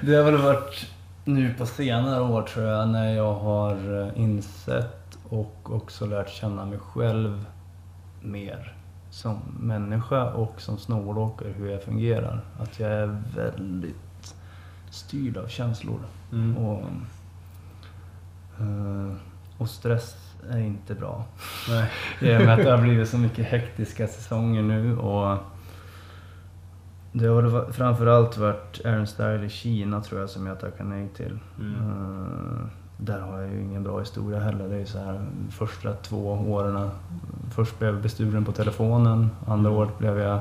C: (laughs) det har väl varit nu på senare år tror jag när jag har eh, insett och också lärt känna mig själv mer som människa och som snowboardåkare hur jag fungerar. Att jag är väldigt styrd av känslor.
B: Mm.
C: Och, och stress är inte bra.
B: Nej. (laughs)
C: I och med att det har blivit så mycket hektiska säsonger nu och det har framförallt varit Aaron Style i Kina tror jag som jag tackade nej till.
B: Mm.
C: Eh, där har jag ju ingen bra historia heller. Det är så här första två åren. Först blev jag bestulen på telefonen. Andra
B: Mm.
C: året blev jag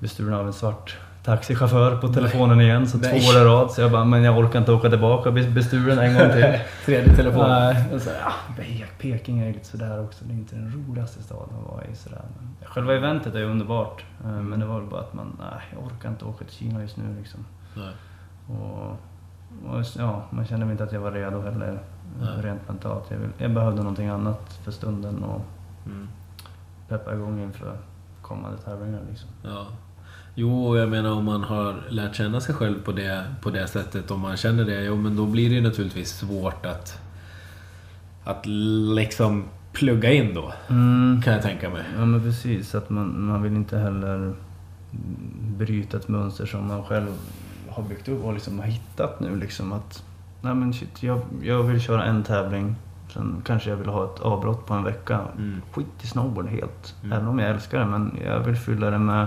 C: bestulen av en svart taxichaufför på telefonen igen, så två år i rad. Så jag bara, men jag orkar inte åka tillbaka och bli bestulen en gång till. (laughs)
B: Tredje telefon.
C: Nej, och så, ja, Pe- Peking är lite sådär också. Det är inte den roligaste staden att vara i. Sådär. Men själva eventet är ju underbart. eh, Men det var väl bara att man, nej, jag orkar inte åka till Kina just nu liksom. Och, och ja, man kände inte att jag var redo heller.
B: Nej.
C: Rent mentalt. Jag, vill, jag behövde någonting annat för stunden och
B: Mm.
C: peppa igång inför kommande tävlingar liksom.
B: Ja. Jo, jag menar om man har lärt känna sig själv på det, på det sättet, om man känner det, jo men då blir det naturligtvis svårt att, att liksom plugga in då, kan jag tänka mig.
C: Ja men precis, att man, man vill inte heller bryta ett mönster som man själv har byggt upp och liksom har hittat nu. Liksom att, nej men shit, jag, jag vill köra en tävling, sen kanske jag vill ha ett avbrott på en vecka.
B: Mm.
C: Skit i snowboard helt,
B: Mm.
C: även om jag älskar det. Men jag vill fylla det med,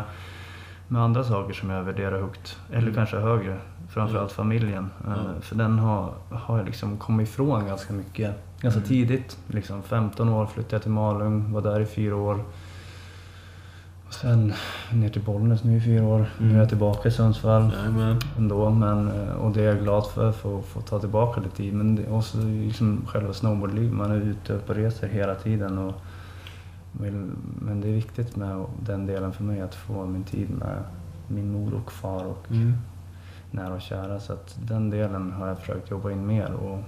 C: med andra saker som jag värderar högt. Eller
B: Mm.
C: kanske högre. Framförallt familjen. Eh,
B: Ja.
C: För den har, har jag liksom kommit ifrån ganska mycket. Ganska
B: Mm.
C: tidigt. Liksom 15 år flyttade jag till Malung, var där i fyra år. Och sen ner till Bollnäs nu i fyra år. Nu är
B: Mm.
C: jag tillbaka i Sundsvall ändå. Men, eh, och det är jag glad för, för att få ta tillbaka lite tid. Men det, också liksom själva snowboardlivet. Man är ute på resor hela tiden. Och men det är viktigt med den delen för mig, att få min tid med min mor och far och
B: Mm.
C: nära och kära. Så att den delen har jag försökt jobba in mer och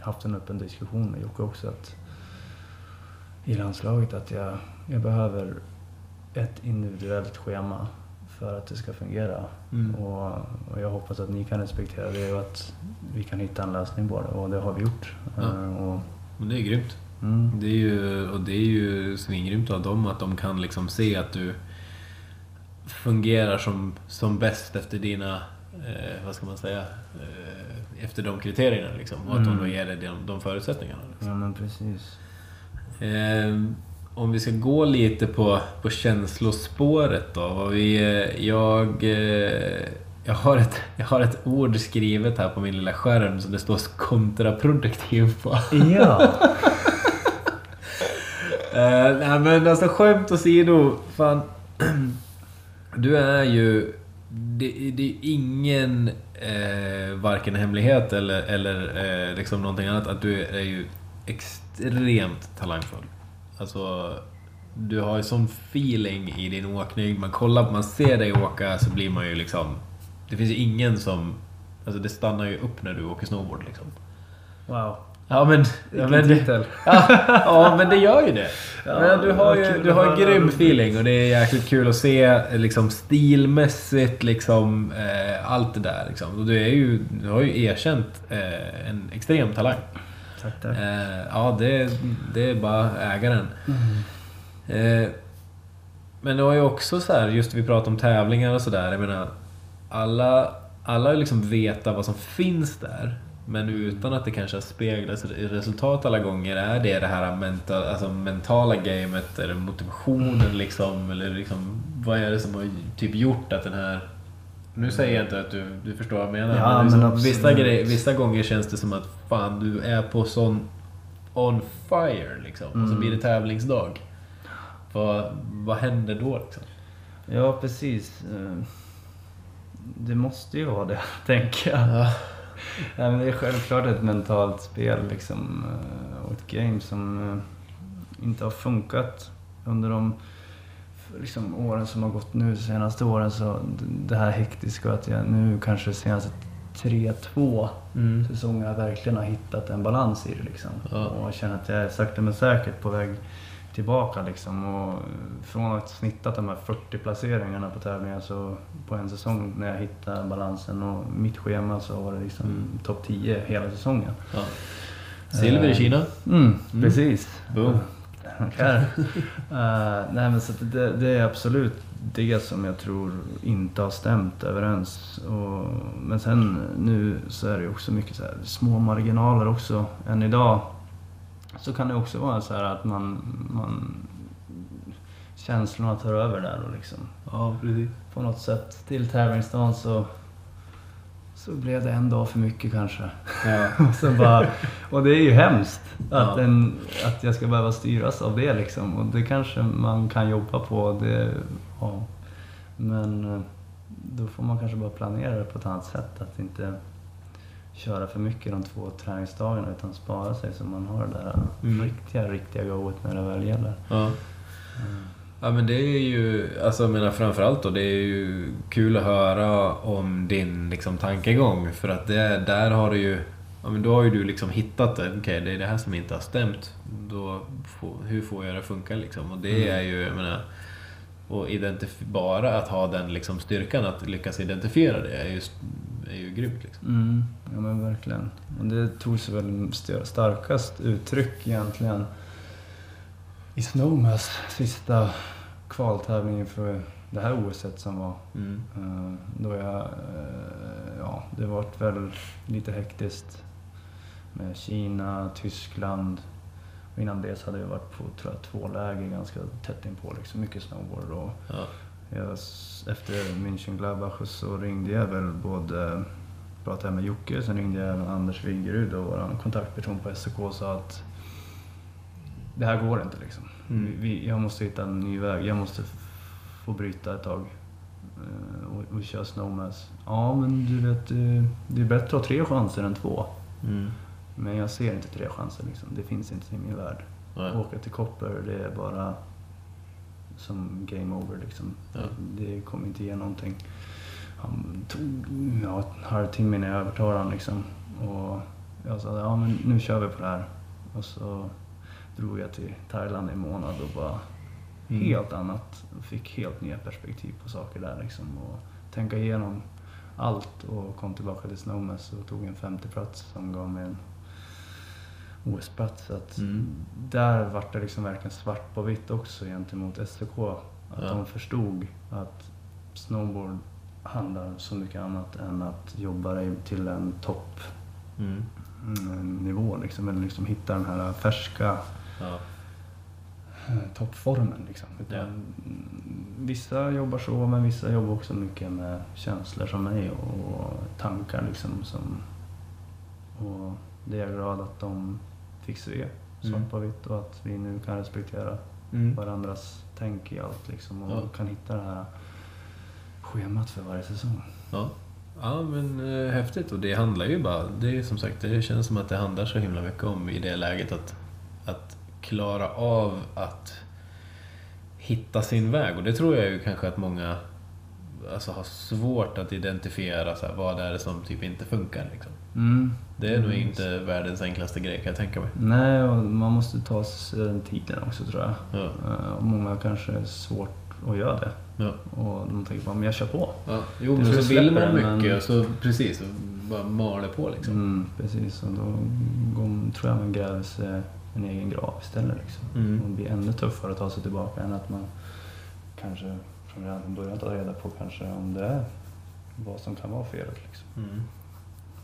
C: haft en öppen diskussion med Jocke också att i landslaget att jag, jag behöver ett individuellt schema för att det ska fungera.
B: Mm.
C: Och, och jag hoppas att ni kan respektera det och att vi kan hitta en lösning på det och det har vi gjort.
B: Ja.
C: Eh, och,
B: Men det är grymt.
C: Mm,
B: Det är ju, och det är ju svingrymt av dem att de kan liksom se att du fungerar som, som bäst efter dina, eh, vad ska man säga, eh, efter de kriterierna liksom. Och att de då
C: Mm.
B: ger dig de, de förutsättningarna. Liksom.
C: ja men precis.
B: Eh, om vi ska gå lite på, på känslospåret då. Vad vi, eh, jag, eh, jag, har ett, jag har ett ord skrivet här på min lilla skärm som det står kontraproduktiv på.
C: Ja! (laughs)
B: uh, nej men alltså skämt åsido, fan. (clears throat) Du är ju... Det, det är ingen, eh, varken hemlighet eller, eller eh, liksom någonting annat, att du är ju extremt talangfull. Alltså, du har ju sån feeling i din åkning. Man kollar, man ser dig åka så blir man ju liksom... Det finns ju ingen som... Alltså det stannar ju upp när du åker snowboard liksom.
C: Wow.
B: Ja men... Ja, men det, (laughs) ja, ja men det gör ju det.
C: Ja,
B: men du har ju du har ju grym feeling och det är jäkligt kul att se liksom stilmässigt liksom eh, allt det där liksom. Och du är ju, du har ju erkänt eh, en extrem talang.
C: Tack, tack.
B: Eh, ja, det, det är bara ägaren.
C: Mm.
B: Eh, men det var ju också så här, just vi pratade om tävlingar och sådär. Jag menar, alla, alla liksom veta vad som finns där. Men utan att det kanske speglas i resultat alla gånger. Är det det här mental, alltså mentala gamet? Det motivationen liksom? Eller liksom, vad är det som har typ gjort att den här... Nu säger jag inte att du, du förstår vad jag menar.
C: Ja,
B: men, liksom,
C: men
B: vissa, grej, vissa gånger känns det som att fan, du är på sån on fire liksom. Och så
C: Mm.
B: blir det tävlingsdag. Vad, vad händer då liksom?
C: Ja, precis. Eh, Det måste ju vara det, (laughs) tänker jag.
B: Ja.
C: Nej, men det är självklart ett mentalt spel liksom, eh, och ett game som eh, inte har funkat under de liksom, åren som har gått nu, de senaste åren. Så det här hektiska att jag nu kanske senaste tre, två
B: Mm.
C: säsonger verkligen har hittat en balans i det. Liksom.
B: Ja.
C: Och jag känner att jag är sakta men säkert på väg tillbaka. Liksom. Och från att ha snittat de här 40 placeringarna på tävlingar så på en säsong när jag hittade balansen och mitt schema så var det liksom
B: Mm.
C: topp 10 hela säsongen.
B: Ja. Silver i
C: Eh,
B: Kina.
C: Mm, precis.
B: Boom. (laughs)
C: Tackar. Eh, nej men så det, det är absolut det som jag tror inte har stämt överens. Och, men sen nu så är det också mycket så här, små marginaler också. Än idag så kan det också vara så här att man, man känslorna tar över där och liksom
B: Ja, precis.
C: på något sätt till tävlingsdagen så så blev det en dag för mycket kanske.
B: Ja. (laughs)
C: Och, bara, och det är ju hemskt att,
B: Ja.
C: en, att jag ska behöva styras av det liksom. Och det kanske man kan jobba på. Det, ja. Men eh, då får man kanske bara planera det på ett annat sätt. Att inte köra för mycket de två träningsdagarna utan spara sig så man har det där
B: Mm.
C: riktiga, riktiga goet när det väl gäller.
B: Ja. Ja men det är ju, alltså jag menar framförallt då, det är ju kul att höra om din liksom tankegång. För att det, där har du ju, ja men då har ju du liksom hittat det. Okej, det är det här som inte har stämt. Då får, hur får jag det att funka liksom? Och det
C: Mm.
B: är ju, jag menar, och bara att ha den liksom styrkan att lyckas identifiera det är ju, är ju grymt liksom.
C: Mm, ja men verkligen. Och det tog sig väl st- starkast uttryck egentligen i Snowmass sista kvaltävlingen för det här OSet som var.
B: Mm.
C: Eh, Då jag, eh, ja, det vart väl lite hektiskt med Kina, Tyskland. Och innan det så hade jag varit på tror jag, två läger ganska tätt inpå, liksom, mycket snowboard. Och
B: Ja.
C: Jag, efter München Gladbach så ringde jag väl både, pratade med Jocke, sen ringde jag även Anders Wingerud och vår kontaktperson på SOK och sa att det här går inte liksom.
B: Mm.
C: Vi, jag måste hitta en ny väg, jag måste få bryta ett tag eh, och, och köra snowmass. Ja men du vet, eh, det är bättre att ha tre chanser än två.
B: Mm.
C: Men jag ser inte tre chanser liksom. Det finns inte i min värld.
B: Nej.
C: Åka till Kopper, det är bara som game over liksom.
B: Ja.
C: Det kommer inte ge någonting. Han tog ja, en halvtimme innan jag övertalade honom liksom. Och jag sa, ja men nu kör vi på det här. Och så drog jag till Thailand i en månad och bara
B: Mm.
C: helt annat. Och fick helt nya perspektiv på saker där liksom. Och tänka igenom allt och kom tillbaka till Snowmass och tog en femte plats som gav mig en OS-plats. Så att
B: Mm.
C: Där vart det liksom verkligen svart på vitt också gentemot STK. Att
B: Ja.
C: de förstod att snowboard handlar så mycket annat än att jobba dig till en toppnivå.
B: Mm.
C: Liksom, eller liksom hitta den här färska
B: Ja.
C: eh, toppformen. Liksom.
B: Ja.
C: mm, Vissa jobbar så, men vissa jobbar också mycket med känslor som mig och tankar. Liksom, som, och det är jag glad att de fick se svart på vitt och att vi nu kan respektera
B: Mm.
C: varandras tänk i allt liksom, och
B: Ja.
C: kan hitta det här schemat för varje säsong.
B: Ja. Ja men eh, häftigt och det handlar ju bara, det är som sagt, det känns som att det handlar så himla mycket om i det läget att, att klara av att hitta sin väg och det tror jag ju kanske att många alltså, har svårt att identifiera så här, vad är det som typ inte funkar liksom.
C: Mm.
B: Det är nog
C: Mm.
B: inte världens enklaste grej kan jag tänka mig.
C: Nej, och man måste ta sig den tiden också tror jag.
B: Ja.
C: Eh, Och många kanske är svårt att göra det.
B: Ja.
C: Och de tänker bara, men jag kör på.
B: Ja. Jo men så vill man
C: det, men-
B: mycket så precis, bara maler på liksom.
C: Mm, precis, och då går, tror jag man gräver sig en egen grav istället. Liksom.
B: Mm.
C: Och det blir ännu tuffare att ta sig tillbaka än att man kanske från början tar reda på kanske om det är vad som kan vara felet. Liksom.
B: Mm.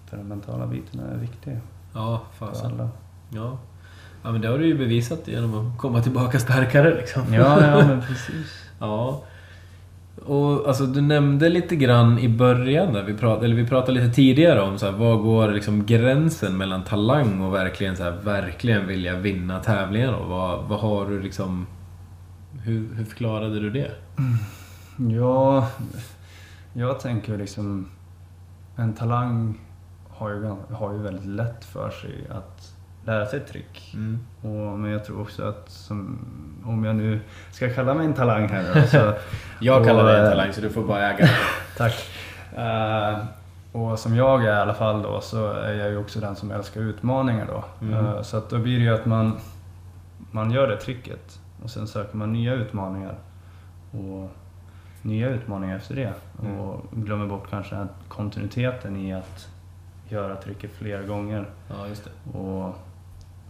C: För den mentala biten är viktig
B: Ja, fasen. Ja. ja, men det har du ju bevisat genom att komma tillbaka starkare liksom.
C: Ja, ja men (laughs) precis.
B: Ja. Och alltså du nämnde lite grann i början där, vi pratade, eller vi pratade lite tidigare om så här, vad går liksom gränsen mellan talang och verkligen så här, verkligen vilja vinna tävlingar och vad, vad har du liksom... Hur, hur förklarade du det?
C: Ja, jag tänker liksom en talang har ju, har ju väldigt lätt för sig att lära sig ett trick.
B: Mm.
C: Och, men jag tror också att som, om jag nu ska kalla mig en talang här så (laughs)
B: Jag kallar
C: Och,
B: dig en talang så du får bara äga. (laughs)
C: Tack. Eh, och som jag är i alla fall då så är jag ju också den som älskar utmaningar då.
B: Mm.
C: Eh, så att då blir det ju att man, man gör det tricket och sen söker man nya utmaningar. Och nya utmaningar efter det.
B: Mm.
C: Och glömmer bort kanske kontinuiteten i att göra tricket flera gånger.
B: Ja, just det.
C: Och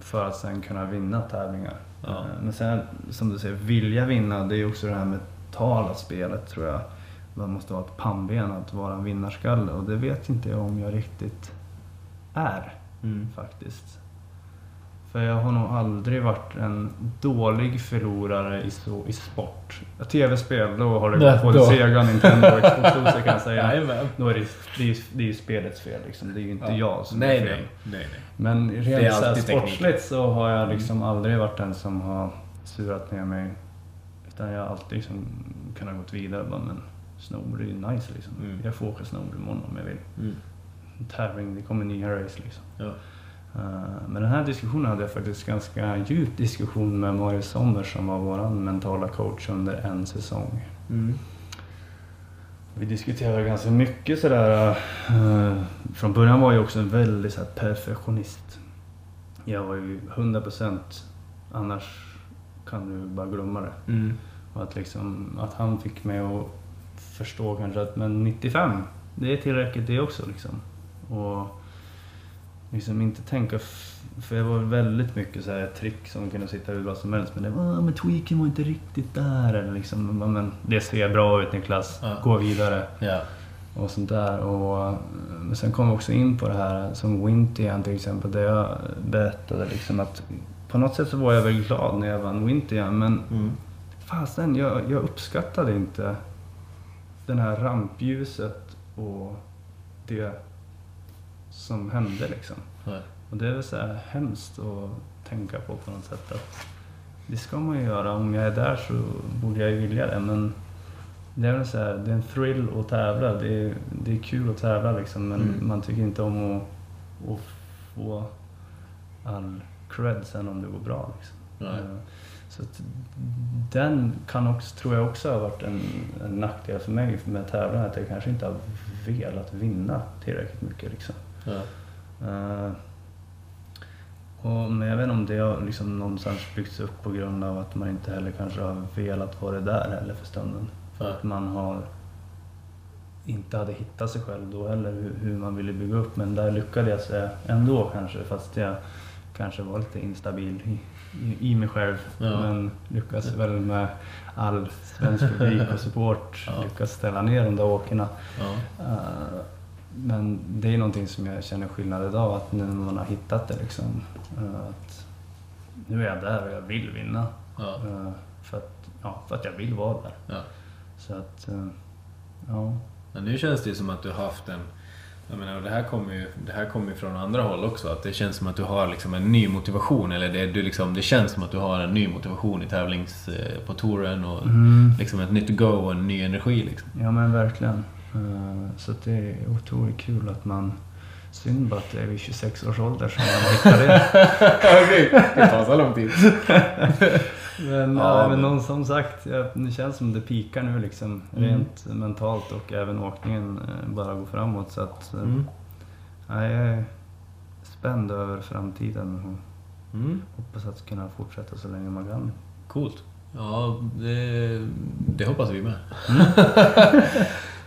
C: för att sen kunna vinna tävlingar.
B: Ja.
C: Eh, Men sen som du säger, vilja vinna, det är också det här mentala spelet tror jag. Man måste ha ett pannben att vara en vinnarskalle och det vet inte jag om jag riktigt är
B: Mm.
C: faktiskt. För jag har nog aldrig varit en dålig förlorare i, så, i sport. Tv-spel, då har det gått både. Sega, Nintendo och (laughs) Xbox kan jag säga.
B: Jajamän.
C: Då är det, det, är, ju- det är ju spelets fel liksom. Det är ju inte
B: Ja.
C: jag som
B: Nej,
C: är fel.
B: nej, nej, nej.
C: Men rent så här
B: alltid teknik.
C: sportsligt så har jag liksom aldrig varit den som har surat ner mig. Utan jag har alltid liksom kunnat gått vidare. Bara, men snowboard är ju nice liksom.
B: Mm.
C: Jag får åka snowboard imorgon om jag vill.
B: Mm.
C: Tävling, det kommer nya race liksom.
B: Ja.
C: Eh, Men den här diskussionen hade jag faktiskt ganska djup diskussion med Marius Sommer som var vår mentala coach under en säsong.
B: Mm.
C: Vi diskuterade ganska mycket sådär. eh, från början var jag också en väldigt så perfektionist. Jag var ju 100% annars kan du bara glömma det.
B: Mm.
C: Och att, liksom, att han fick mig att förstå kanske att men 95, det är tillräckligt det också. Liksom. Och liksom inte tänka, för jag var väldigt mycket så här trick som kunde sitta hur bra som helst. Men det var, "Ah, men tweaken var inte riktigt där. Eller liksom, "Ja, men det ser bra ut Niklas,
B: Ja.
C: gå vidare.
B: Ja.
C: Och sånt där. Och, men sen kom vi också in på det här som Wintian till exempel. Där jag berättade liksom att på något sätt så var jag väl glad när jag vann Wintian. Men
B: Mm.
C: Fasen, jag, jag uppskattade inte den här rampljuset och det som hände liksom.
B: Nej.
C: Och det är väl så här hemskt att tänka på på något sätt. Att det ska man ju göra. Om jag är där så borde jag ju vilja det. Men det är väl så här, det är en thrill att tävla. Det är, det är kul att tävla liksom. Men
B: Mm.
C: man tycker inte om att, att få all cred sen om det går bra. Liksom.
B: Nej.
C: Eh, Så den kan också, tror jag också har varit en, en nackdel för mig med tävlan. Att jag kanske inte har velat vinna tillräckligt mycket. Liksom.
B: Ja.
C: Eh, och, men jag vet inte om det har liksom någonstans byggts upp på grund av att man inte heller kanske har velat vara där heller för stunden. För
B: Nej.
C: att man har inte hade hittat sig själv då heller, hur, hur man ville bygga upp. Men där lyckades jag ändå kanske, fast jag kanske var lite instabil i, i, i mig själv.
B: Ja.
C: Men lyckades väl med all svensk publik och support
B: Ja.
C: lyckas ställa ner de där åkerna.
B: Ja.
C: Eh, Men det är någonting som jag känner skillnad idag, att nu när man har hittat det liksom. eh, Att nu är jag där och jag vill vinna.
B: Ja.
C: Eh, För att, ja, för att jag vill vara där.
B: Ja.
C: Så att, eh, ja.
B: Men nu känns det ju som att du har haft en... Jag menar, och det här kommer ju det här kommer från andra håll också. Att det känns som att du har liksom en ny motivation. Eller det, du liksom, det känns som att du har en ny motivation i tävlings... På touren och liksom ett nytt go och en ny energi liksom.
C: Ja men verkligen. Eh, Så det är otroligt kul att man... Synd bara att det är vid 26 års ålder som man hittar det. (laughs)
B: Det tar så lång tid. (laughs)
C: Men,
B: Ja,
C: ja, men någon, som sagt, det känns som det pikar nu liksom.
B: Mm.
C: Rent mentalt och även åkningen eh, bara går framåt. Så att, eh,
B: Mm.
C: ja, jag är spänd över framtiden och
B: Mm.
C: hoppas att kunna fortsätta så länge man kan.
B: Coolt. Ja, det, det hoppas vi med. (laughs)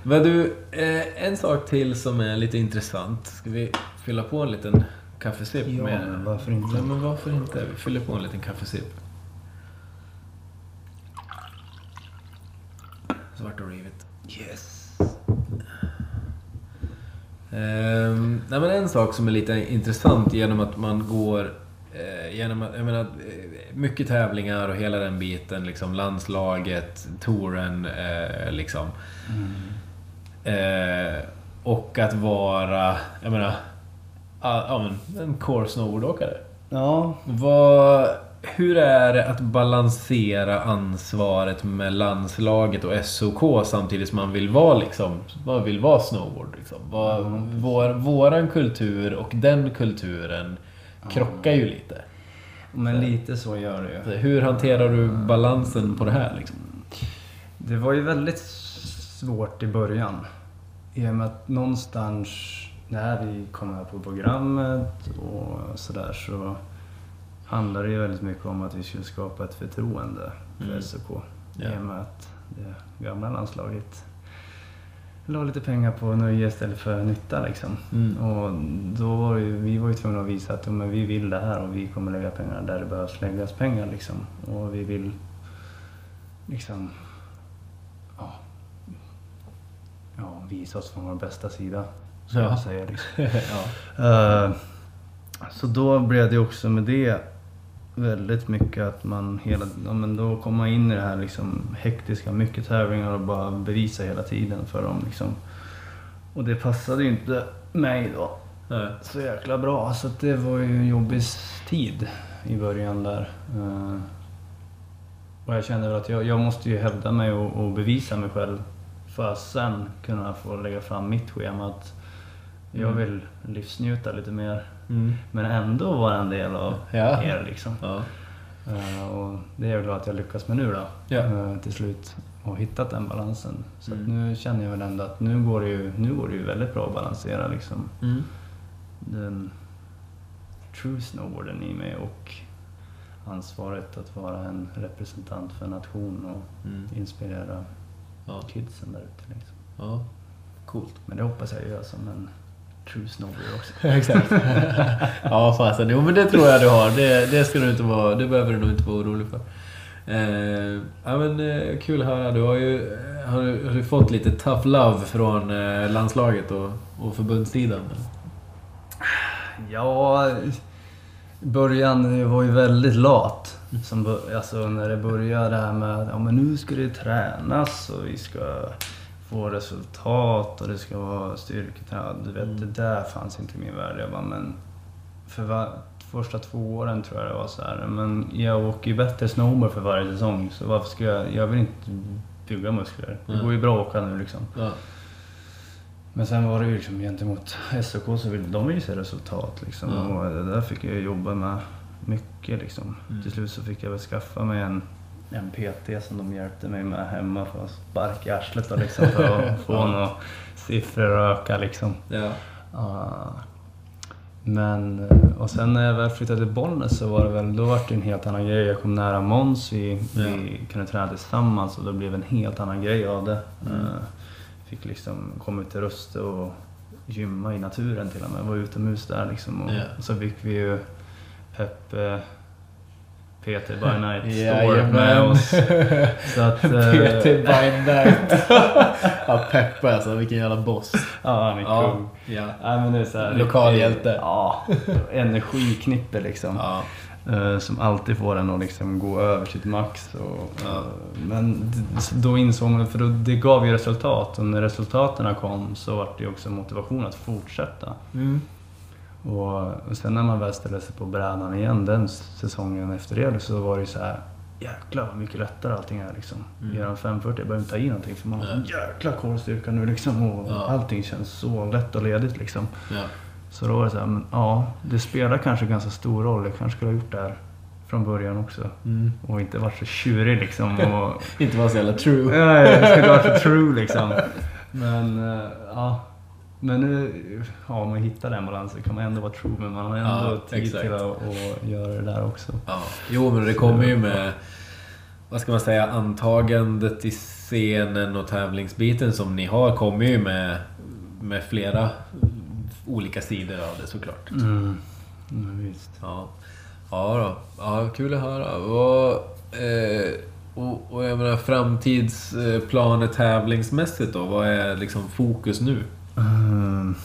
B: Men du, eh, en sak till som är lite intressant. Ska vi fylla på en liten kaffesipp
C: Ja,
B: med...
C: men varför inte?
B: Nej, men varför inte? Vi fyller på en liten kaffesipp. Svart och rivigt.
C: Yes!
B: Ehm, nej men en sak som är lite intressant genom att man går eh, genom att, jag menar, eh, mycket tävlingar och hela den biten, liksom landslaget, touren, eh, liksom. Eh, och att vara, jag menar, ja, ja, men en core snowboardåkare.
C: Ja,
B: Vad, hur är det att balansera ansvaret med landslaget och SOK samtidigt som man vill vara liksom, man vill vara snowboard liksom? Vad, vår, våran kultur och den kulturen krockar ju lite.
C: men lite så gör det ju.
B: Så Hur hanterar du balansen på det här liksom?
C: Det var ju väldigt svårt i början. I och med att någonstans när vi kom här på programmet och sådär så handlar det ju väldigt mycket om att vi skulle skapa ett förtroende för
B: Mm.
C: SOK.
B: Ja.
C: I och med att det gamla landslaget la lite pengar på nöje istället för nytta liksom.
B: Mm.
C: Och då var ju, vi var ju tvungna att visa att men vi vill det här och vi kommer lägga pengar där det behövs läggas pengar liksom. Och vi vill liksom ja, ja, visa oss från vår bästa sida.
B: Ja.
C: jag säga liksom. (laughs)
B: ja.
C: Eh, så då blev det också med det väldigt mycket att man hela, ja, men då kom man in i det här liksom hektiska, mycket tävlingar och bara bevisa hela tiden för dem liksom. Och det passade ju inte mig då
B: Nej.
C: så jäkla bra. Så det var ju en jobbig tid i början där. Eh, och jag kände väl att jag, jag måste ju hävda mig och, och bevisa mig själv för att sen kunna få lägga fram mitt schema. Att jag
B: Mm.
C: vill livsnjuta lite mer.
B: Mm.
C: Men ändå vara en del av
B: Ja.
C: er liksom.
B: Ja.
C: Eh, och det är jag glad att jag lyckas med nu då.
B: Ja.
C: eh, till slut. Och hittat den balansen. Så
B: Mm.
C: nu känner jag väl ändå att nu går det ju, nu går det ju väldigt bra att balansera liksom.
B: Mm.
C: Den true snowboarden i mig och ansvaret att vara en representant för en nation och
B: Mm.
C: inspirera
B: Ja.
C: kidsen där ute. Liksom.
B: ja. Coolt.
C: Men det hoppas jag göra som en true snowboarder också. (laughs)
B: Exakt. ja, fasen. Jo, men det tror jag du har. Det, det, ska du inte vara, det behöver du nog inte vara orolig för. Eh, ja, men, eh, kul att höra. Du har ju har du, har du fått lite tough love från eh, landslaget och, och förbundssidan.
C: Ja, början var ju väldigt lat. Som, alltså när det började det här med att ja, men nu ska det tränas och vi ska få resultat och det ska vara styrketräning. Du vet, det där fanns inte i min värld. Jag bara, men för va, första två åren tror jag det var så här. Men jag åker ju bättre snowboard för varje säsong så varför ska jag... Jag vill inte bygga muskler. Det
B: Nej.
C: går ju bra att åka nu liksom.
B: Ja.
C: Men sen var det ju liksom gentemot SOK så vill de ju se resultat liksom.
B: Ja.
C: Och det där fick jag jobba med mycket liksom.
B: Mm.
C: Till slut så fick jag väl skaffa mig en, en PT som de hjälpte mig med hemma för att sparka i arslet och liksom för att (laughs) få
B: Ja.
C: några siffror att öka liksom.
B: Ja.
C: Ah. Men, och sen när jag väl flyttade till Bollnäs så var det väl, då var det en helt annan grej. Jag kom nära Måns, vi, vi kunde träna tillsammans och då blev det en helt annan grej av det.
B: Mm.
C: Eh, Fick liksom komma ut till Röste och gymma i naturen till och med. Var utomhus där liksom. Och,
B: Ja.
C: och så fick vi ju Peppe, Peter by (laughs) Night Store
B: Jajamän.
C: med oss. Så att, (laughs) eh,
B: PT by night. (laughs) ja, Peppe alltså. Vilken jävla boss.
C: ja, han är
B: Ja.
C: kung.
B: Ja.
C: Nej, men det är så här,
B: Lokal
C: riktigt-
B: hjälte.
C: Ja, energiknippe liksom.
B: Ja.
C: Eh, som alltid får en att liksom gå över sitt max. Och,
B: Ja.
C: men då insåg man, för då, det gav ju resultat och när resultaten kom så var det också motivation att fortsätta.
B: Mm.
C: Och, och sen när man väl ställde sig på brädan igen den säsongen efter det så var det ju så här Jäklar vad mycket lättare allting är liksom.
B: Mm.
C: Göra en 540, jag behöver inte ta i någonting för man har
B: Nej.
C: jäkla korstyrka nu liksom. Och
B: Ja.
C: allting känns så lätt och ledigt liksom.
B: Ja.
C: Så då var det så här, men ja, det spelar kanske ganska stor roll. Jag kanske skulle ha gjort det här från början också.
B: Mm.
C: Och inte varit så tjurig liksom. Och, (laughs)
B: Inte vara så jävla true.
C: ja, jag skulle varit så true liksom. Men eh, ja. Men nu, ja, om man hittar den balansen kan man ändå vara true. Men man har ändå
B: Ja,
C: tid
B: exakt.
C: till att, att göra det där också.
B: Ja. Jo, men det kommer ju med... Vad ska man säga? Antagandet i scenen och tävlingsbiten som ni har kommer ju med, med flera olika sidor av det såklart.
C: Mm. Mm, visst.
B: Ja, ja då. Ja, kul att höra. Och, eh, och, och jag menar framtidsplanet tävlingsmässigt då? Vad är liksom fokus nu?
C: Ehm,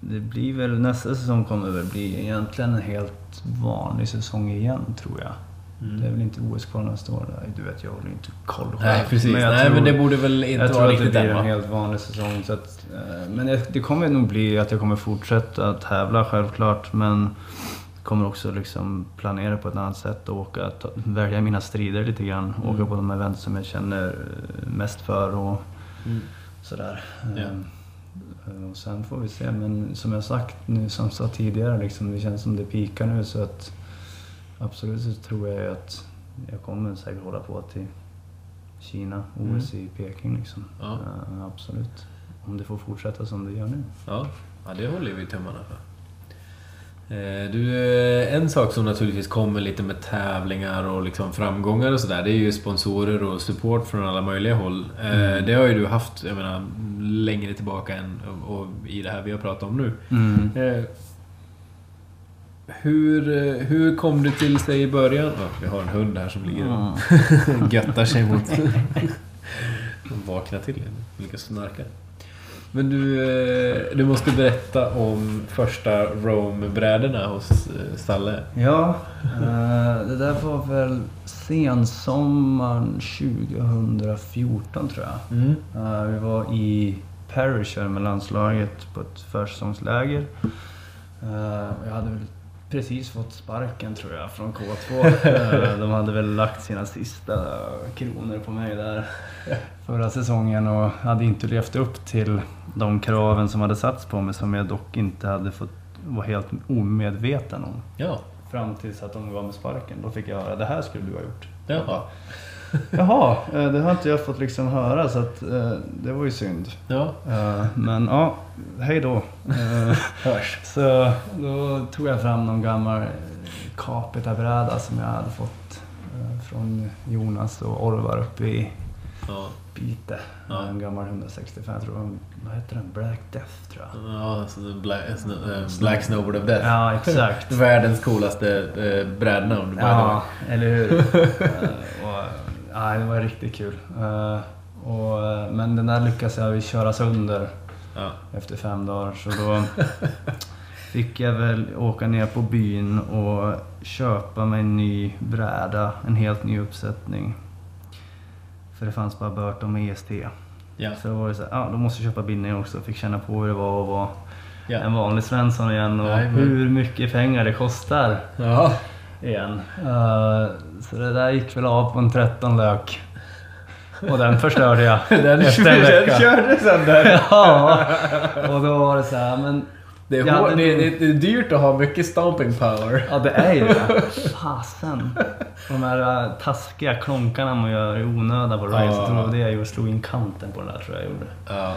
C: Det blir väl, nästa säsong kommer väl bli egentligen en helt vanlig säsong igen tror jag. Det är väl inte OS kvar nästa år. Du vet, jag håller inte koll själv.
B: Nej, precis.
C: Men
B: Nej,
C: tror-
B: men det borde väl inte
C: jag tror
B: vara
C: att det
B: riktigt
C: blir en helt vanlig säsong. Så att, eh, men det, det kommer nog bli att jag kommer fortsätta tävla självklart. Men kommer också liksom planera på ett annat sätt och åka, ta, välja mina strider lite grann.
B: Mm.
C: Åka på de event som jag känner eh, mest för och
B: Mm.
C: sådär.
B: Ja.
C: Eh, Och sen får vi se. Men som jag sagt nu, som sa tidigare, liksom, det känns som det pikar nu. Så att absolut så tror jag ju att jag kommer säkert hålla på till Kina, OS i Peking liksom.
B: Mm. Ja.
C: Eh, absolut. Om det får fortsätta som det gör nu.
B: Ja, ja det håller vi tummarna för. Eh, Du, eh, en sak som naturligtvis kommer lite med tävlingar och liksom framgångar och sådär, det är ju sponsorer och support från alla möjliga håll. Eh,
C: Mm.
B: Det har ju du haft, jag menar, längre tillbaka än och, och i det här vi har pratat om nu.
C: Mm.
B: Eh, Hur, hur kom det till sig i början? Ja, vi har en hund här som ligger och
C: Mm. (laughs)
B: göttar sig mot... (laughs) De vaknar till och snarkar. Men du, eh, du måste berätta om första Rome-brädorna hos eh, Stalle.
C: Ja, eh, det där var väl sensommaren 2014 tror jag.
B: Mm.
C: Vi var i Paris med landslaget på ett försäsongsläger. Jag hade väl precis fått sparken tror jag från K2. (laughs) Eh, De hade väl lagt sina sista kronor på mig där (laughs) förra säsongen och hade inte levt upp till de kraven som hade satts på mig som jag dock inte hade fått vara helt omedveten om.
B: Ja.
C: Fram tills att de gav mig sparken. Då fick jag höra det här skulle du ha gjort.
B: Jaha.
C: Jaha, eh, det har inte jag fått liksom höra så att eh, det var ju synd.
B: Ja.
C: Eh, Men ja, hej då. (laughs)
B: Hörs.
C: Så då tog jag fram någon gammal Capita-bräda som jag hade fått från Jonas och Orvar uppe i
B: Ja.
C: Pite.
B: Ja.
C: En gammal 165, jag tror den, vad heter den? Black Death tror jag.
B: Ja, så det Black, Black Snowboard of Death.
C: Ja, exakt. (laughs)
B: Världens coolaste eh, brädnamn.
C: Ja, eller hur? (laughs) Och, ja, det var riktigt kul. Eh, och, eh, men den där lyckades jag ju köra sönder
B: Ja.
C: efter fem dagar. Så då fick jag väl åka ner på byn och köpa mig en ny bräda, en helt ny uppsättning. För det fanns bara Burton med EST.
B: Ja.
C: Så då var det så här, ja då måste jag köpa bindning också. Fick känna på hur det var att vara
B: Ja.
C: en vanlig Svensson igen och
B: Jajamän.
C: hur mycket pengar det kostar
B: Ja.
C: Igen. Eh, så det där gick väl av på en 13 lök. Och den förstörde jag (laughs)
B: Den
C: efter en (laughs) vecka.
B: körde sönder. (laughs)
C: ja, och då var det så här, men
B: Det är, hår, det, det, det är dyrt att ha mycket stomping power.
C: Ja, det är ju det. Fasen. De här äh, taskiga klonkarna man gör i onödan på.
B: Ja.
C: Jag tror det jag gjorde. Slog in kanten på den där tror jag jag gjorde.
B: Ja.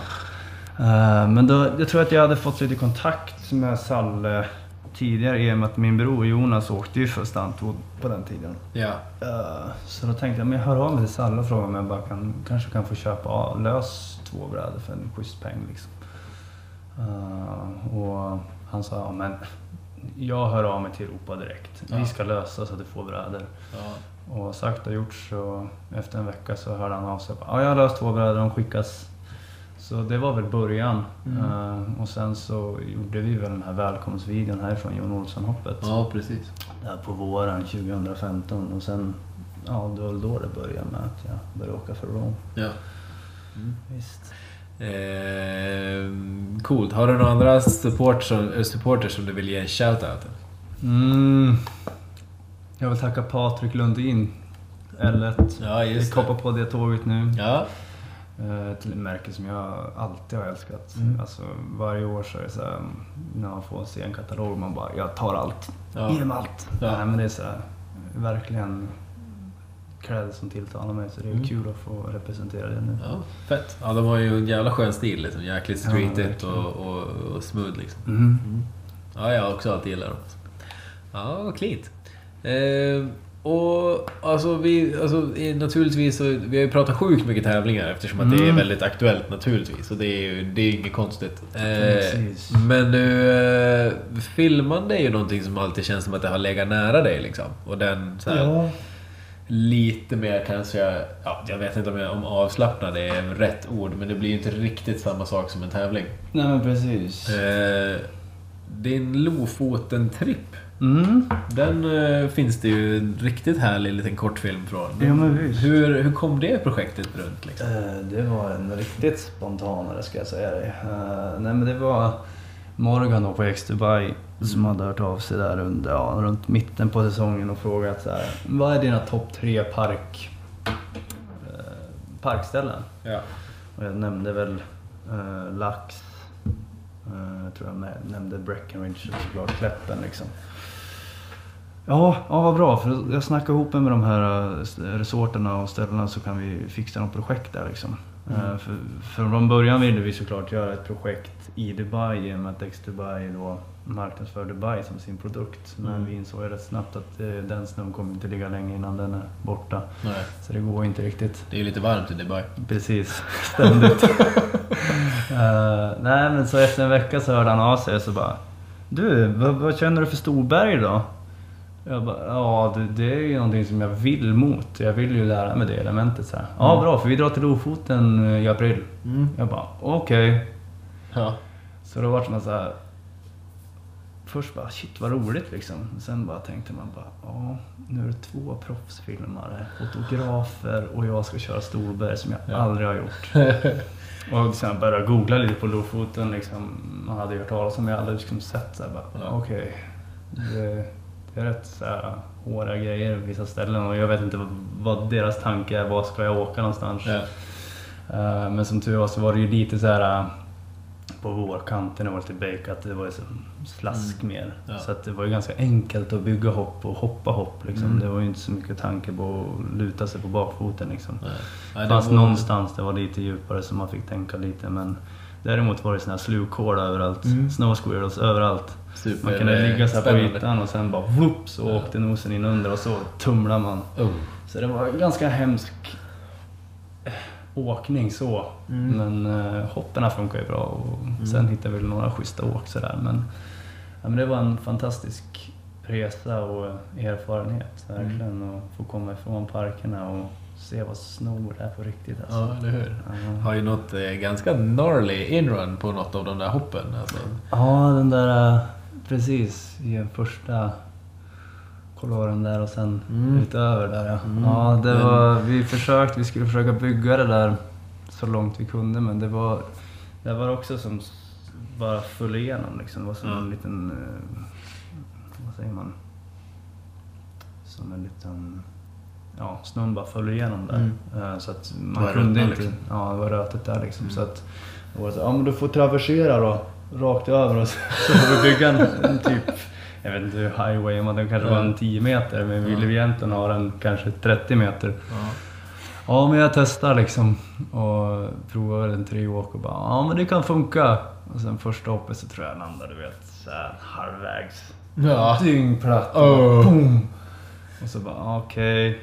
C: Eh, men då, jag tror att jag hade fått lite kontakt med Salle tidigare i och med att min bror Jonas åkte ju för Stuntwood på den tiden.
B: Ja.
C: Eh, så då tänkte jag, men jag hör av mig till Salle och frågar om jag bara kan, kanske kan få köpa lös två brädor för en schysst peng liksom. Eh, och han sa, ja men jag hör av mig till Europa direkt.
B: Ja.
C: Vi ska lösa så att du får brädor.
B: Ja.
C: Och sagt och gjort så efter en vecka så hörde han av sig. Ja, jag har löst två brädor, de skickas. Så det var väl början.
B: Mm.
C: Eh, och sen så gjorde vi väl den här välkomstvideon härifrån Jon Olsson-hoppet.
B: ja, precis.
C: Där på våren 2015 och sen, ja det var väl då det började med att jag började åka för Rome.
B: Ja.
C: Visst.
B: Eh, coolt. Har du några andra support som, supporters som du vill ge en shoutout?
C: Mm. Jag vill tacka Patrik Lundin, L1.
B: Ja,
C: Vi koppar på det tåget nu.
B: Ja.
C: Eh, Till ett märke som jag alltid har älskat.
B: Mm.
C: Alltså, varje år så är det så här, när man får se en katalog, man bara jag tar allt.
B: Ja.
C: Ge mig allt.
B: Ja.
C: Nej, men det är så här, verkligen cred som tilltalar mig. Så det är
B: Mm.
C: kul att få representera det nu.
B: ja. Fett. Ja, de har ju en jävla skön stil liksom. Jäkligt
C: Ja,
B: streetigt
C: verkligen.
B: och, och, och smooth liksom.
C: Mm.
B: Ja, jag har också alltid gillat dem. Ja, cleant. Eh, och alltså, vi, alltså naturligtvis, så, vi har ju pratat sjukt mycket tävlingar eftersom att det är
C: Mm.
B: väldigt aktuellt naturligtvis. Och det är ju det är inget konstigt. Eh, men nu, eh, filmande är ju någonting som alltid känns som att det har legat nära dig liksom. Och den så här,
C: Ja.
B: lite mer kanske, ja, jag vet inte om, jag, om avslappnad är rätt ord, men det blir ju inte riktigt samma sak som en tävling.
C: Nej men precis.
B: Eh, din Lofoten-tripp,
C: Mm.
B: den eh, finns det ju en riktigt härlig liten kortfilm från.
C: Ja, men visst.
B: hur, hur kom det projektet runt liksom?
C: Eh, Det var en riktigt spontanare ska jag säga dig. Eh, Nej men det var Morgan då på X Dubai som hade hört av sig där under, ja, runt mitten på säsongen och frågat så här, vad är dina topp tre park, parkställen?
B: Ja.
C: Och jag nämnde väl Lax, jag tror jag nämnde Breckenridge och såklart Kläppen liksom. Ja, ja, vad bra. För jag snackade ihop mig med de här eh, resorterna och ställena så kan vi fixa något projekt där liksom.
B: Mm.
C: Eh, För, för från början ville vi såklart göra ett projekt i Dubai i och med att X Dubai då marknadsför Dubai som sin produkt. Men
B: Mm.
C: vi insåg ju rätt snabbt att eh, den snön kommer inte ligga länge innan den är borta.
B: Nej,
C: Så det går inte riktigt.
B: det är ju lite varmt i Dubai.
C: Precis, ständigt. (laughs) Eh, nej men så efter en vecka så hörde han av sig och så bara Du, vad, vad känner du för Storberg då? Jag bara, ja det, det är ju någonting som jag vill mot. Jag vill ju lära mig det elementet så här. Ja
B: Mm.
C: bra, för vi drar till Lofoten eh, i april. Jag bara, okej.
B: Ja.
C: Så då vart man så här. Först bara shit vad roligt liksom. Sen bara tänkte man bara ja nu är det två proffsfilmare, fotografer och jag ska köra Storberg som jag
B: Ja.
C: aldrig har gjort. (laughs) och sen började jag googla lite på Lofoten liksom. Man hade ju hört talas om jag hade liksom sett så här bara
B: Ja.
C: okej. Det, det är rätt så här, hårda grejer på vissa ställen och jag vet inte vad, vad deras tanke är. Var ska jag åka någonstans?
B: Ja.
C: Eh, Men som tur var så var det ju lite så här eh, på vårkanten, det var lite bakat, det var ju slask mer.
B: Mm. Ja.
C: Så att det var ju ganska enkelt att bygga hopp och hoppa hopp. Liksom.
B: Mm.
C: Det var ju inte så mycket tanke på att luta sig på bakfoten. Liksom.
B: Nej. Nej,
C: fanns
B: var-
C: någonstans det var lite djupare så man fick tänka lite men däremot var det såna här slukhål överallt.
B: Mm.
C: Snow squirrels överallt.
B: Super,
C: Man kunde ligga så här på ytan och sen bara whoop, så
B: Ja.
C: åkte nosen in under och så tumlade man.
B: Oh.
C: Så det var en ganska hemsk åkning så.
B: Mm.
C: Men eh, hopperna funkar ju bra och sen hittade vi några schyssta åk sådär. Men, ja, men det var en fantastisk resa och erfarenhet verkligen. Att få komma ifrån parkerna och se vad snor är på riktigt. Alltså.
B: Ja, eller hur?
C: Ja.
B: Har ju något eh, ganska gnarly inrun på något av de där hoppen. Alltså.
C: Ja, den där... eh, Precis, i den första koloren där och sen
B: Mm.
C: utöver där ja.
B: Mm,
C: Ja, det
B: men-
C: var... Vi försökte, vi skulle försöka bygga det där så långt vi kunde men det var... Det var också som bara föll igenom liksom. Det var som
B: Ja.
C: en liten... eh, Vad säger man? Som en liten... Ja, snön bara föll igenom där.
B: Mm.
C: Eh, Så att
B: Det
C: man
B: var
C: kunde
B: rötet,
C: inte...
B: liksom.
C: Ja, det var rötet där liksom.
B: Mm.
C: Så att det var så, ja men du får traversera då. Rakt över och så så får vi bygga en, en typ... Jag vet inte hur highway men den kanske var en 10 meter men ville vi egentligen ha den kanske 30 meter.
B: Ja.
C: Ja men jag testar liksom och provar en tre åk och bara ja men det kan funka. Och sen första hoppet så tror jag landade du vet så här halvvägs.
B: Ja.
C: Dyngplatt. och
B: Oh.
C: boom. Och så bara okej, eh,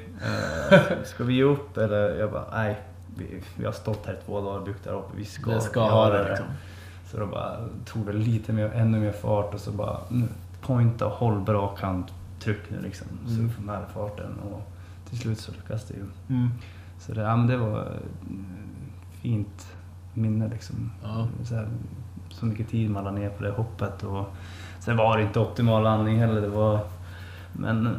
C: ska vi ge upp eller? Jag bara nej. Vi, vi har stått här två dagar och byggt där uppe. Vi ska,
B: Det ska ha det liksom.
C: Så då bara tog det lite mer, ännu mer fart och så bara nu, pointa och håll bra kant. Tryck nu liksom. Så
B: Mm.
C: vi får med farten och till slut så lyckas det ju.
B: Mm.
C: Så det, ja, men det var ett fint minne liksom.
B: Ja.
C: Så, här, så mycket tid man la ner på det hoppet. Och sen var det inte optimal landning heller. Det var, men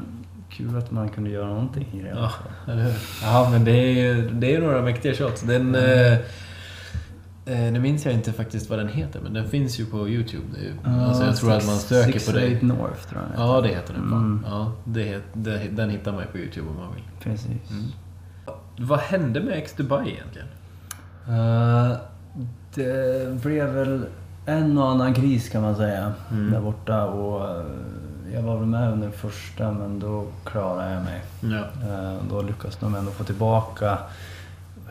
C: kul att man kunde göra någonting i det
B: Ja, eller hur? Ja, men det är ju det är några mäktiga shots. Den... Eh, eh, nu minns jag inte faktiskt vad den heter, men den finns ju på Youtube. Är ju, alltså jag tror att man söker
C: Six
B: på det.
C: Eight North tror jag den
B: Ja, det heter den.
C: Mm.
B: Mm. Ja, det, det, den hittar man ju på Youtube om man vill.
C: Precis.
B: Mm. Vad hände med X Dubai egentligen?
C: Eh, det blev väl en och annan kris kan man säga
B: Mm.
C: där borta. Och, eh, jag var väl med under första men då klarade jag mig.
B: Ja.
C: Eh, Då lyckades de ändå få tillbaka,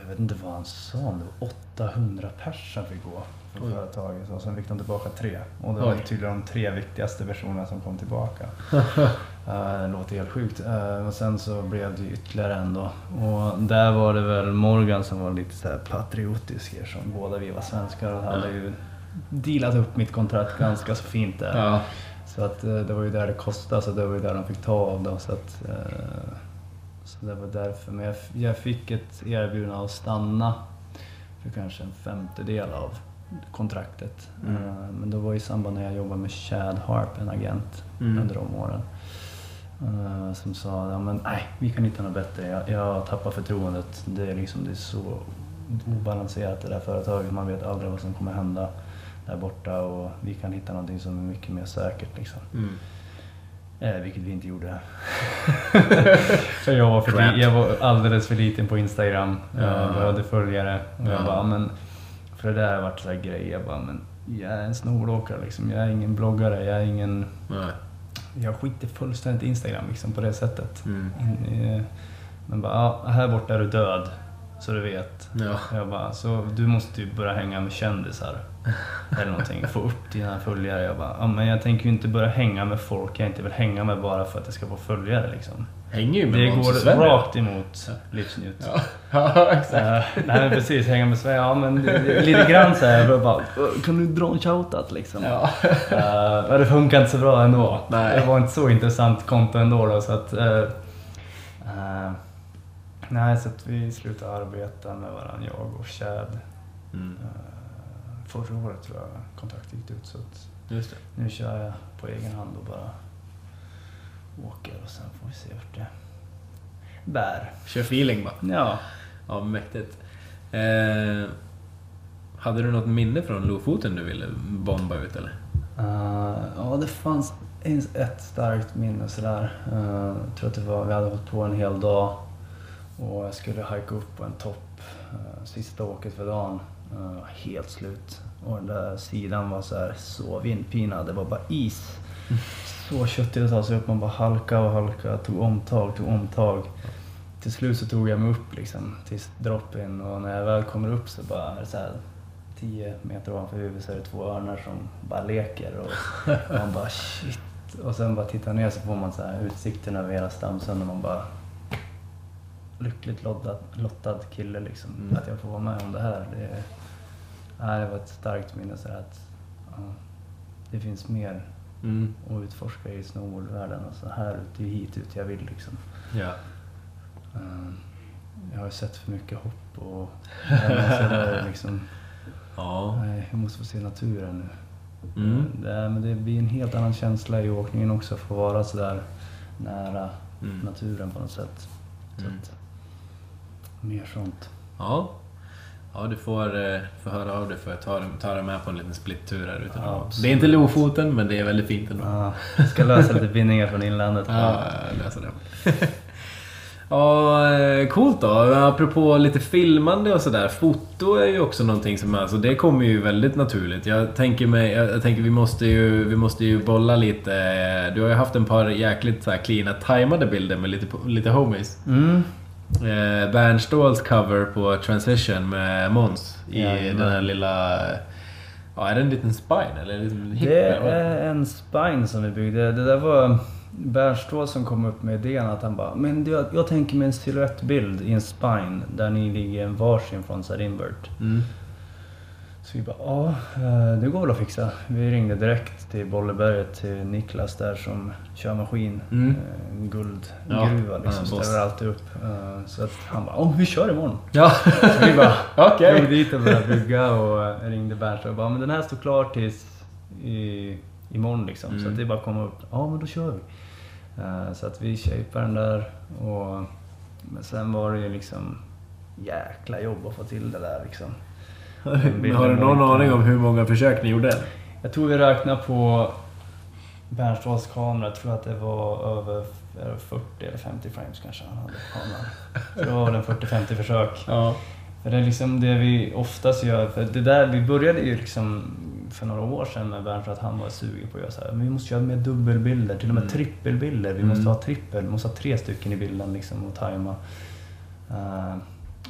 C: jag vet inte vad han sa, det var 800 pers som fick gå från
B: Oj.
C: företaget. Och sen fick de tillbaka tre. Och det
B: Oj.
C: var tydligen de tre viktigaste personerna som kom tillbaka. (laughs) Eh, Det låter helt sjukt. Eh, Och sen så blev det ytterligare en då. Och där var det väl Morgan som var lite så patriotisk eftersom båda vi var svenskar och hade ju dealat upp mitt kontrakt ganska så fint där.
B: Ja.
C: Så att eh, det var ju där det kostade, så det var ju där de fick ta av det. Så, att, eh, så det var därför. Men jag, fick ett erbjudande att stanna för kanske en femtedel av kontraktet.
B: Mm.
C: Eh, Men det var i samband när jag jobbade med Chad Harp, en agent,
B: Mm.
C: under de åren. Som sa, ja, men nej, vi kan hitta något bättre. Jag, jag tappar förtroendet. Det är, liksom, det är så obalanserat det där företaget. Man vet aldrig vad som kommer hända där borta och vi kan hitta någonting som är mycket mer säkert. Liksom.
B: Mm.
C: Eh, vilket vi inte gjorde. (laughs) för jag var, för jag var alldeles för liten på Instagram.
B: Ja.
C: Jag behövde följare. Och jag
B: Ja.
C: bara, men, för det där har varit här grej. Jag bara, men jag är en snowboardåkare liksom. Jag är ingen bloggare. Jag är ingen...
B: Nej.
C: Jag skiter fullständigt i Instagram liksom, på det sättet.
B: Mm.
C: In, eh, men bara, ja, här borta är du död. Så du vet.
B: Ja.
C: Jag bara, så du måste ju börja hänga med kändisar. (laughs) Eller någonting. Få upp dina följare. Jag bara, ja, men jag tänker ju inte börja hänga med folk jag inte vill hänga med bara för att jag ska få följare liksom.
B: Hänger ju med
C: Det går rakt emot livsnjut.
B: Ja. (laughs) ja, exakt.
C: Eh, nej men precis, hänga med Sverige. Ja men lite grann så här, jag bara, kan du dra en shoutout liksom?
B: Ja.
C: Men det funkar inte så bra ändå.
B: Nej.
C: Det var inte så intressant konto ändå då, så att... eh, nej, så att vi slutade arbeta med varandra, jag och Chad.
B: Mm.
C: Eh, förra året tror jag kontraktet gick ut så att nu kör jag på egen hand och bara åker och sen får vi se vart det bär.
B: Kör feeling bara.
C: Ja.
B: Ja, mäktigt. Eh, hade du något minne från Lofoten du ville bomba ut eller?
C: Eh, ja, det fanns ett starkt minne sådär. Eh, Jag tror att det var, vi hade hållit på en hel dag och jag skulle hajka upp på en topp. Eh, sista åket för dagen. Eh, Helt slut. Och den där sidan var så, här, så vindpinad. Det var bara is. Så köttigt att ta sig upp. Man bara halka och halka. Tog omtag, tog omtag. Till slut så tog jag mig upp liksom till droppen. och när jag väl kommer upp så bara är det så här 10 meter ovanför huvudet så är det två örnar som bara leker och man bara shit. Och sen bara tittar ner så får man så här utsikten över hela Stamsund och man bara lyckligt lottad, lottad kille liksom.
B: Mm.
C: Att jag får vara med om det här. Det, nej, det var ett starkt minne så att ja, det finns mer
B: Mm.
C: att utforska i snowboardvärlden. Alltså här ute, det hit ut jag vill liksom.
B: Ja.
C: Eh, Jag har sett för mycket hopp och (laughs) där, liksom,
B: Ja.
C: nej, jag måste få se naturen nu.
B: Mm.
C: Det, är- men det blir en helt annan känsla i åkningen också, att få vara sådär nära
B: Mm.
C: naturen på något sätt. Så
B: Mm.
C: att, mer sånt.
B: Ja. Ja, du får, eh, får höra av dig för att ta, ta dig med på en liten splittur här ute.
C: Ja,
B: det är inte Lofoten, men det är väldigt fint ändå.
C: Ja, jag ska lösa lite bindningar från inlandet.
B: Ja, jag löser det. (laughs) Ja, eh, coolt då. Apropå lite filmande och sådär. Foto är ju också någonting som, alltså det kommer ju väldigt naturligt. Jag tänker mig, jag, jag tänker vi måste ju, vi måste ju bolla lite. Du har ju haft en par jäkligt så här cleana, tajmade bilder med lite, lite homies.
C: Mm.
B: Eh, Bernståls cover på Transition med Måns i
C: Jajamän.
B: den här lilla... Ja, är det en liten spine eller en liten hip?
C: Det är en spine som vi byggde. Det där var Bernstål som kom upp med idén att han bara Men jag, jag tänker mig en silhuettbild i en spine där ni ligger en varsin från här invert.
B: Mm.
C: Så vi bara ja, eh, det går väl att fixa. Vi ringde direkt till Bolleberget till Niklas där som kör maskin.
B: Mm.
C: Eh, guldgruva
B: Ja,
C: liksom. Ställer alltid upp. Eh, Så att han bara vi kör imorgon.
B: Ja,
C: Så vi bara (laughs)
B: okej.
C: drog dit och började bygga och ringde Bernt och bara men den här står klar tills i, imorgon liksom. Så
B: Mm.
C: att det är bara att komma upp. Ja men då kör vi. Så att vi shapade den där och men sen var det ju liksom jäkla jobb att få till det där liksom.
B: Men har du någon aning om hur många försök ni gjorde?
C: Jag tror vi räknar på Bernståls kamera, jag tror att det var över är det 40 eller 50 frames kanske han hade kameran. Så det var väl en 40-50 försök.
B: Ja.
C: För det är liksom det vi oftast gör, för det där, vi började ju liksom för några år sedan med Bernt att han var sugen på att göra så här, men vi måste göra mer dubbelbilder, till och med
B: Mm.
C: trippelbilder. Vi
B: Mm.
C: måste ha trippel, vi måste ha tre stycken i bilden liksom och tajma. Eh,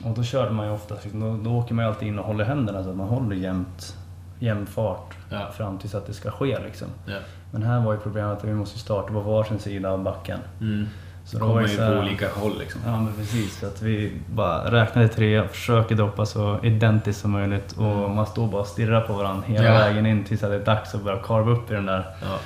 C: och då körde man ju liksom, då, då åker man ju alltid in och håller händerna så att man håller jämnt, jämn fart
B: Ja.
C: fram tills att det ska ske liksom.
B: ja.
C: Men här var ju problemet att vi måste starta på varsin sida av backen.
B: Mm.
C: Så då
B: kommer ju på olika håll liksom.
C: Ja men precis, så att vi bara räknade tre, försöker droppa så identiskt som möjligt och man står bara och stirrar på varandra hela
B: Ja.
C: vägen in tills att det är dags att börja karva upp i den där.
B: Ja.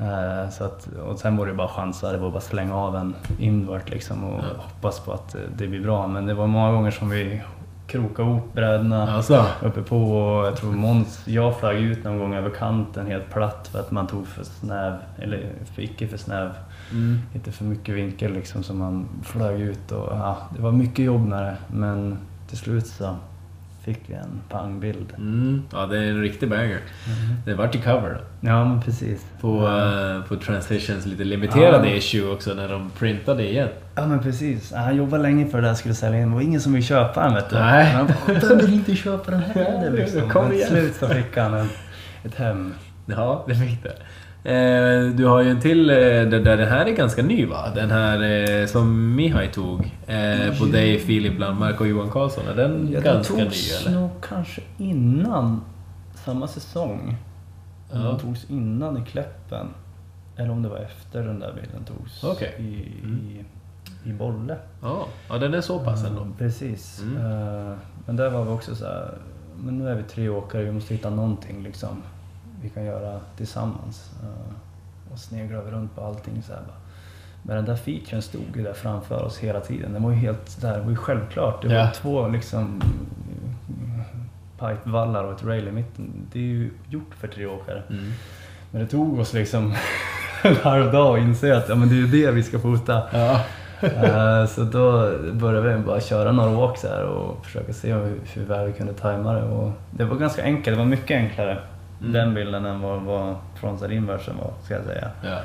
C: Eh, Så att, och sen var det bara chansa, det var bara slänga av en invert liksom och
B: Ja.
C: hoppas på att eh, det blir bra. Men det var många gånger som vi krokade ihop brädorna
B: Alltså.
C: uppe på och jag tror Måns, jag flög ut någon gång över kanten helt platt för att man tog för snäv, eller för icke för snäv
B: Mm.
C: inte för mycket vinkel liksom som man flög ut och ja, det var mycket jobb med det men till slut så fick vi en pangbild.
B: Mm. Ja, det är en riktig banger. Det vart ju cover då.
C: Ja men precis.
B: På,
C: ja.
B: eh, på Transitions lite limiterade
C: Ja.
B: issue också när de printade igen.
C: ja men precis. Han jobbade länge för det här skulle sälja in. Det var ingen som ville köpa den vet du.
B: Nej.
C: Men han bara, vem vill inte köpa den här? (laughs)
B: Ja,
C: liksom.
B: kom
C: Men till
B: igen.
C: slut så fick han en, ett hem.
B: Ja, det fick det. Eh, du har ju en till, eh, där, den här är ganska ny va? Den här eh, som Mihai tog. På dig, Filip Landmark och Johan Karlsson. Är den
C: Ja, den
B: ganska ny
C: togs
B: eller?
C: nog kanske innan samma säsong.
B: Ja.
C: Den togs innan i Kläppen. Eller om det var efter den där bilden togs
B: Okej.
C: i,
B: Mm.
C: i, i Bolle.
B: Ja, ja, den är så pass ändå.
C: Precis.
B: Mm.
C: Men där var vi också så här, men nu är vi tre åkare, vi måste hitta någonting liksom vi kan göra tillsammans. Eh, och sneglade vi runt på allting så här bara. Men den där featuren stod ju där framför oss hela tiden. Den var ju helt där, det var ju självklart. Det var
B: Ja.
C: två liksom pipevallar och ett rail i mitten. Det är ju gjort för tre åkare.
B: Mm.
C: Men det tog oss liksom (laughs) en halv dag att inse att ja, men det är ju det vi ska fota.
B: Ja.
C: Eh, så då började vi bara köra några åk så och försöka se hur, hur väl vi kunde tajma det. Och det var ganska enkelt, det var mycket enklare den bilden än vad, vad Frontside Inversen var, ska jag säga.
B: Ja.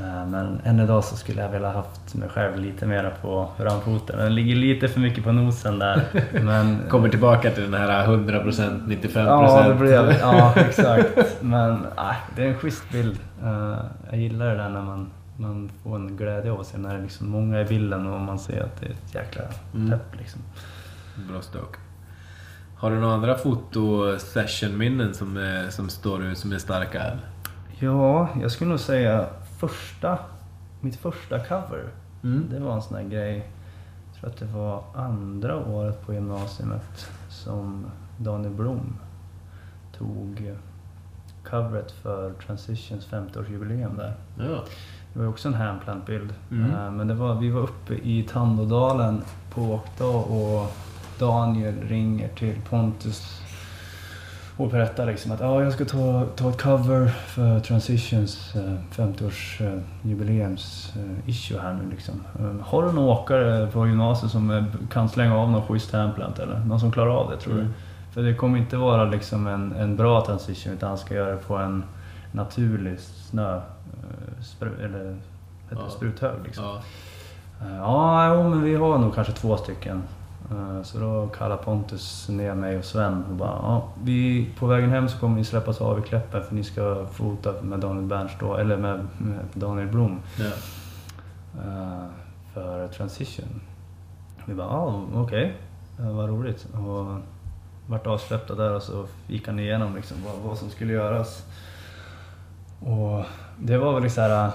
C: Eh, Men än idag så skulle jag vilja haft mig själv lite mer på framfoten. Den ligger lite för mycket på nosen där. (laughs) Men,
B: Kommer tillbaka till den här 100%, 95%.
C: Ja, det blev, ja exakt. Men nej, det är en schysst bild. Eh, jag gillar det där när man, man får en glädje av se när det är liksom många i bilden och man ser att det är ett jäkla
B: Mm.
C: pepp liksom.
B: Bra stoke. Har du några andra fotosession-minnen som, är, som står ut som är starka?
C: Ja, jag skulle nog säga första, mitt första cover.
B: Mm.
C: Det var en sån här grej, jag tror att det var andra året på gymnasiet som Daniel Blom tog eh, coveret för Transitions 50-årsjubileum där.
B: Ja.
C: Det var också en handplantbild.
B: Mm.
C: Eh, Men det var, vi var uppe i Tandådalen på åkdag och Daniel ringer till Pontus och berättar liksom att ah, jag ska ta, ta ett cover för Transitions eh, 50-årsjubileums eh, här nu liksom. Eh, har du någon åkare på gymnasiet som kan slänga av någon schysst handplant eller? Någon som klarar av det tror du?
B: Mm.
C: För det kommer inte vara liksom en, en bra transition utan han ska göra det på en naturlig snö, eh, spru, eller
B: Ja.
C: spruthög. Liksom.
B: Ja.
C: Eh, Ja, jo, men vi har nog kanske två stycken. Eh, Så då kallar Pontus ner mig och Sven och bara ja, vi, på vägen hem så kommer ni släppas av i Kläppen för ni ska fota med Daniel Bernstå, eller med, med Daniel Blom
B: Ja.
C: eh, för Transition. Vi bara ja, okej, Eh, vad roligt. Och vart avsläppta där och så gick han igenom liksom vad, vad som skulle göras. Och det var väl så här,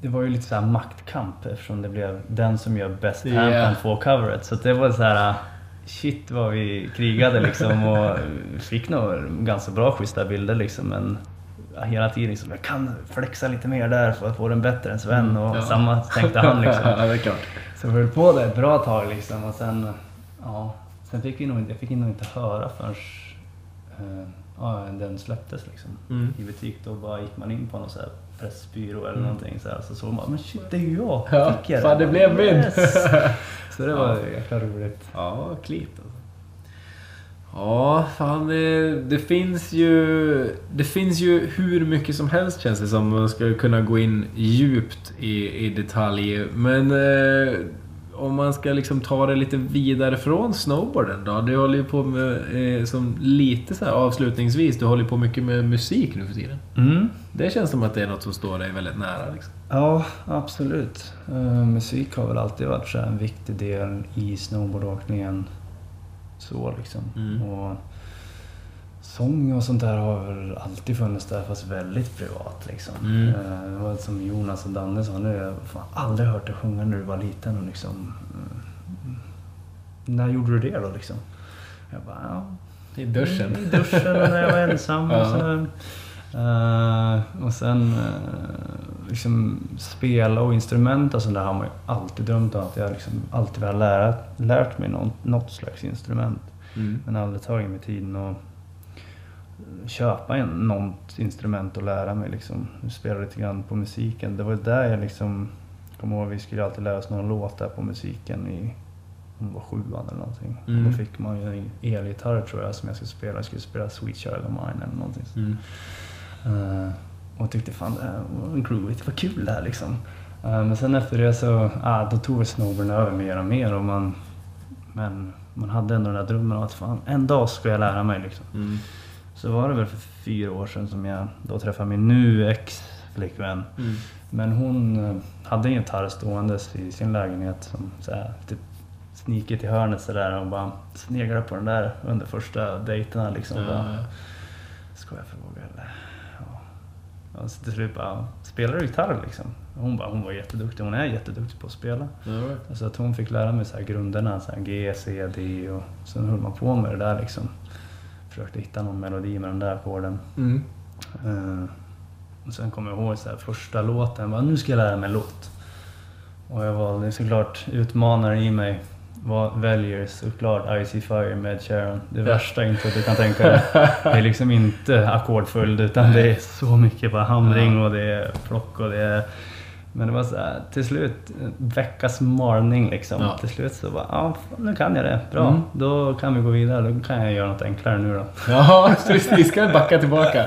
C: det var ju lite så här maktkamp eftersom det blev den som gör bäst
B: Ja.
C: handplant på coveret. Så det var så här shit vad vi krigade liksom (laughs) och fick nog ganska bra schyssta bilder liksom men hela tiden liksom, jag kan flexa lite mer där för att få den bättre än Sven och
B: Mm, Ja.
C: samma tänkte han liksom. (laughs)
B: ja, det är klart.
C: Så vi höll på det ett bra tag liksom och sen, ja, sen fick vi nog inte, jag fick nog inte höra förrän eh, ja, den släpptes liksom.
B: Mm.
C: I butik då bara gick man in på någon så här pressbyrå eller
B: Mm.
C: någonting så här, så såg man, men shit det är ju jag!
B: Ja,
C: Fick jag
B: fan, det blev min.
C: Yes. (laughs) Så det var
B: Ja.
C: jäkla roligt.
B: Ja, klippt alltså. Ja, fan det, det finns ju... Det finns ju hur mycket som helst känns det som. Man ska kunna gå in djupt i, i detalj. Men eh, om man ska liksom ta det lite vidare från snowboarden då? Du håller ju på med, eh, som lite så avslutningsvis, du håller på mycket med musik nu för tiden.
C: Mm.
B: Det känns som att det är något som står dig väldigt nära liksom.
C: Ja, absolut. Eh, musik har väl alltid varit så en viktig del i snowboardåkningen. Så liksom.
B: Mm.
C: Och sång och sånt där har alltid funnits där fast väldigt privat liksom.
B: Mm.
C: Eh, det var som Jonas och Danne sa nu, jag har fan aldrig hört dig sjunga när du var liten och liksom... eh, när gjorde du det då liksom? Jag bara, ja,
B: I duschen.
C: i duschen och när jag var ensam. Och, (laughs) så, eh, och sen eh, liksom spela och instrument och sånt där har man ju alltid drömt om. Att jag liksom alltid vill ha lärt, lärt mig något, något slags instrument.
B: Mm.
C: Men aldrig tagit mig tiden att köpa en, något instrument och lära mig liksom. Spela lite grann på musiken. Det var där jag liksom kommer ihåg vi skulle alltid lära oss några låtar på musiken i om det var sjuan eller någonting.
B: Mm.
C: Och då fick man ju en elgitarr tror jag som jag skulle spela. Jag skulle spela Sweet Child of Mine eller någonting.
B: Mm.
C: Eh, och tyckte fan det här var groovigt, det var kul det här liksom. Eh, men sen efter det så, ah, då tog väl snowboarden över mer och mer och man, men man hade ändå den där drömmen om att fan, en dag ska jag lära mig liksom.
B: Mm.
C: Så var det väl för fyra år sedan som jag då träffade min nu ex-flickvän.
B: Mm.
C: Men hon eh, hade en gitarr ståendes i sin lägenhet som så här, typ snikit i hörnet sådär och bara sneglade på den där under första dejterna liksom. Bara,
B: Ja.
C: Ska jag fråga eller? Och så till slut bara, spelar du gitarr liksom? Hon, bara, hon var jätteduktig, hon är jätteduktig på att spela.
B: Right.
C: Alltså att hon fick lära mig så här grunderna, så här G, C, D och sen höll man på med det där liksom. Försökte hitta någon melodi med den där ackorden.
B: Mm.
C: Och sen kommer jag ihåg så här, första låten, bara, nu ska jag lära mig en låt. Och jag valde såklart utmanare i mig. Var, väljer såklart Icy Fire med Sharon. Det värsta introt du kan tänka dig. Det är liksom inte ackordföljd utan det är så mycket bara hamring och det är plock och det är Men det var så här, till slut, veckas malning liksom.
B: Ja.
C: Till slut så bara, ja nu kan jag det. Bra,
B: Mm.
C: då kan vi gå vidare. Då kan jag göra något enklare nu då.
B: Ja, (laughs) precis. Ska vi backa tillbaka?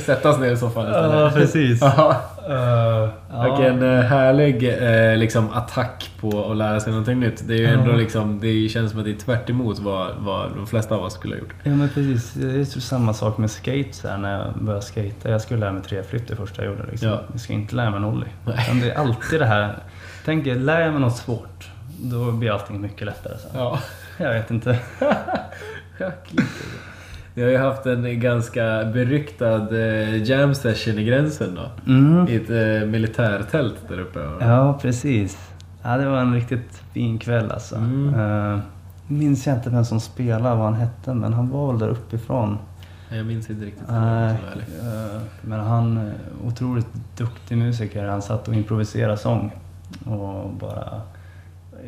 B: Sätta oss ner i soffan istället.
C: precis.
B: Ja.
C: Uh,
B: Vilken eh, härlig eh, liksom, attack på att lära sig någonting nytt. Det är ju ändå liksom, det känns som att det är tvärt vad, vad de flesta av oss skulle ha gjort.
C: Ja men precis, det är samma sak med skate så när jag började skata. Jag skulle lära mig treflytt det första jag gjorde. Liksom.
B: Ja.
C: Jag ska inte lära mig en ollie. Det är alltid det här, tänk lär jag mig något svårt, då blir allting mycket lättare sen.
B: Ja.
C: Jag vet inte. (laughs)
B: Vi har ju haft en ganska beryktad eh, jam session i gränsen då.
C: Mm.
B: I ett eh, militärtält där uppe.
C: Ja, precis. Ja, det var en riktigt fin kväll alltså.
B: Mm.
C: Uh, minns jag inte vem som spelade, vad han hette, men han var väl där uppifrån.
B: Jag minns inte riktigt. Ärlig.
C: eh, men han otroligt duktig musiker. Han satt och improviserade sång. Och bara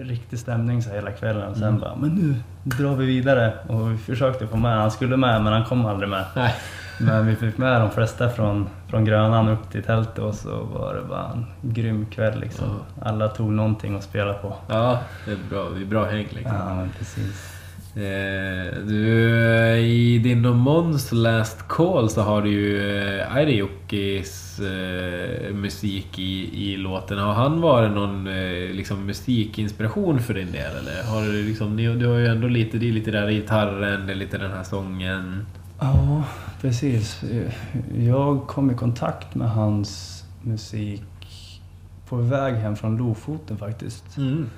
C: riktig stämning så hela kvällen. Sen
B: Mm.
C: bara, men nu drar vi vidare. Och vi försökte få med Han skulle med, men han kom aldrig med.
B: Nej.
C: Men vi fick med de flesta från, från Grönan upp till tältet och så var det bara en grym kväll liksom. Alla tog någonting att spela på.
B: Ja, det är bra. Det är bra häng liksom.
C: Ja, precis.
B: Eh, du, i din Måns Last Call så har du ju eh, Airijokkis eh, musik i, i låten. Har han varit någon eh, liksom, musikinspiration för din del? Eller har du liksom, ni, du har ju ändå lite, det är lite där gitarren, det är lite den här sången.
C: Ja, precis. Jag kom i kontakt med hans musik på väg hem från Lofoten faktiskt.
B: Mm.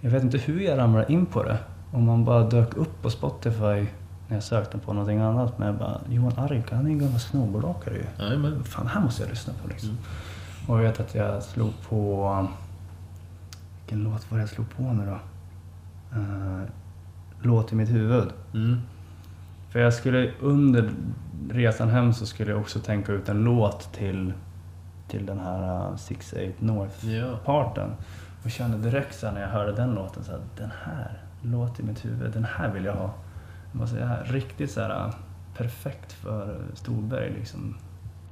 C: Jag vet inte hur jag ramlade in på det. Om man bara dök upp på Spotify när jag sökte på någonting annat. Men jag bara, Johan Arika, han är en gammal snowboardåkare ju.
B: Jajamän.
C: Fan, här måste jag lyssna på liksom.
B: Mm.
C: Och jag vet att jag slog på... Vilken låt var det jag slog på nu då? Uh, låt i mitt huvud.
B: Mm.
C: För jag skulle under resan hem så skulle jag också tänka ut en låt till, till den här 6-8 North
B: Ja.
C: parten. Och kände direkt så när jag hörde den låten så här, den här låt i mitt huvud, den här vill jag ha. Jag måste säga, riktigt så här perfekt för Storberg liksom.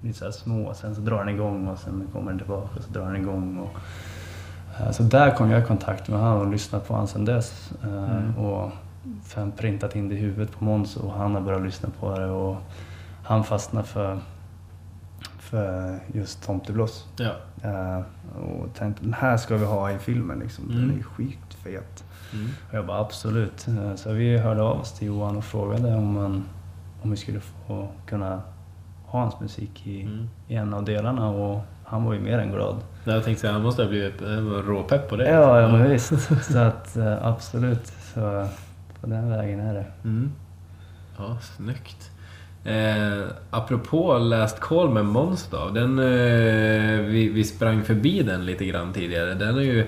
C: Lite så små, sen så drar den igång och sen kommer den tillbaka och så drar den igång. Och, eh, så där kom jag i kontakt med honom och lyssnat på honom sen dess. Eh,
B: Mm.
C: Och sen printat in det i huvudet på Måns och han har börjat lyssna på det och han fastnade för, för just Tomtebloss.
B: Ja.
C: Och tänkte den här ska vi ha i filmen liksom. Den
B: Mm.
C: är skitfet.
B: Mm.
C: Och jag bara absolut. Eh, Så vi hörde av oss till Johan och frågade om, han, om vi skulle få kunna ha hans musik i,
B: Mm.
C: i en av delarna och han var ju mer än glad.
B: Jag tänkte säga, han måste ha blivit eh, råpepp på det.
C: Ja, ja men visst. Så att eh, absolut. Så på den vägen är det.
B: Mm. Ja, snyggt. Eh, apropå Last Call med Måns då. Den, eh, vi, vi sprang förbi den lite grann tidigare. Den är ju,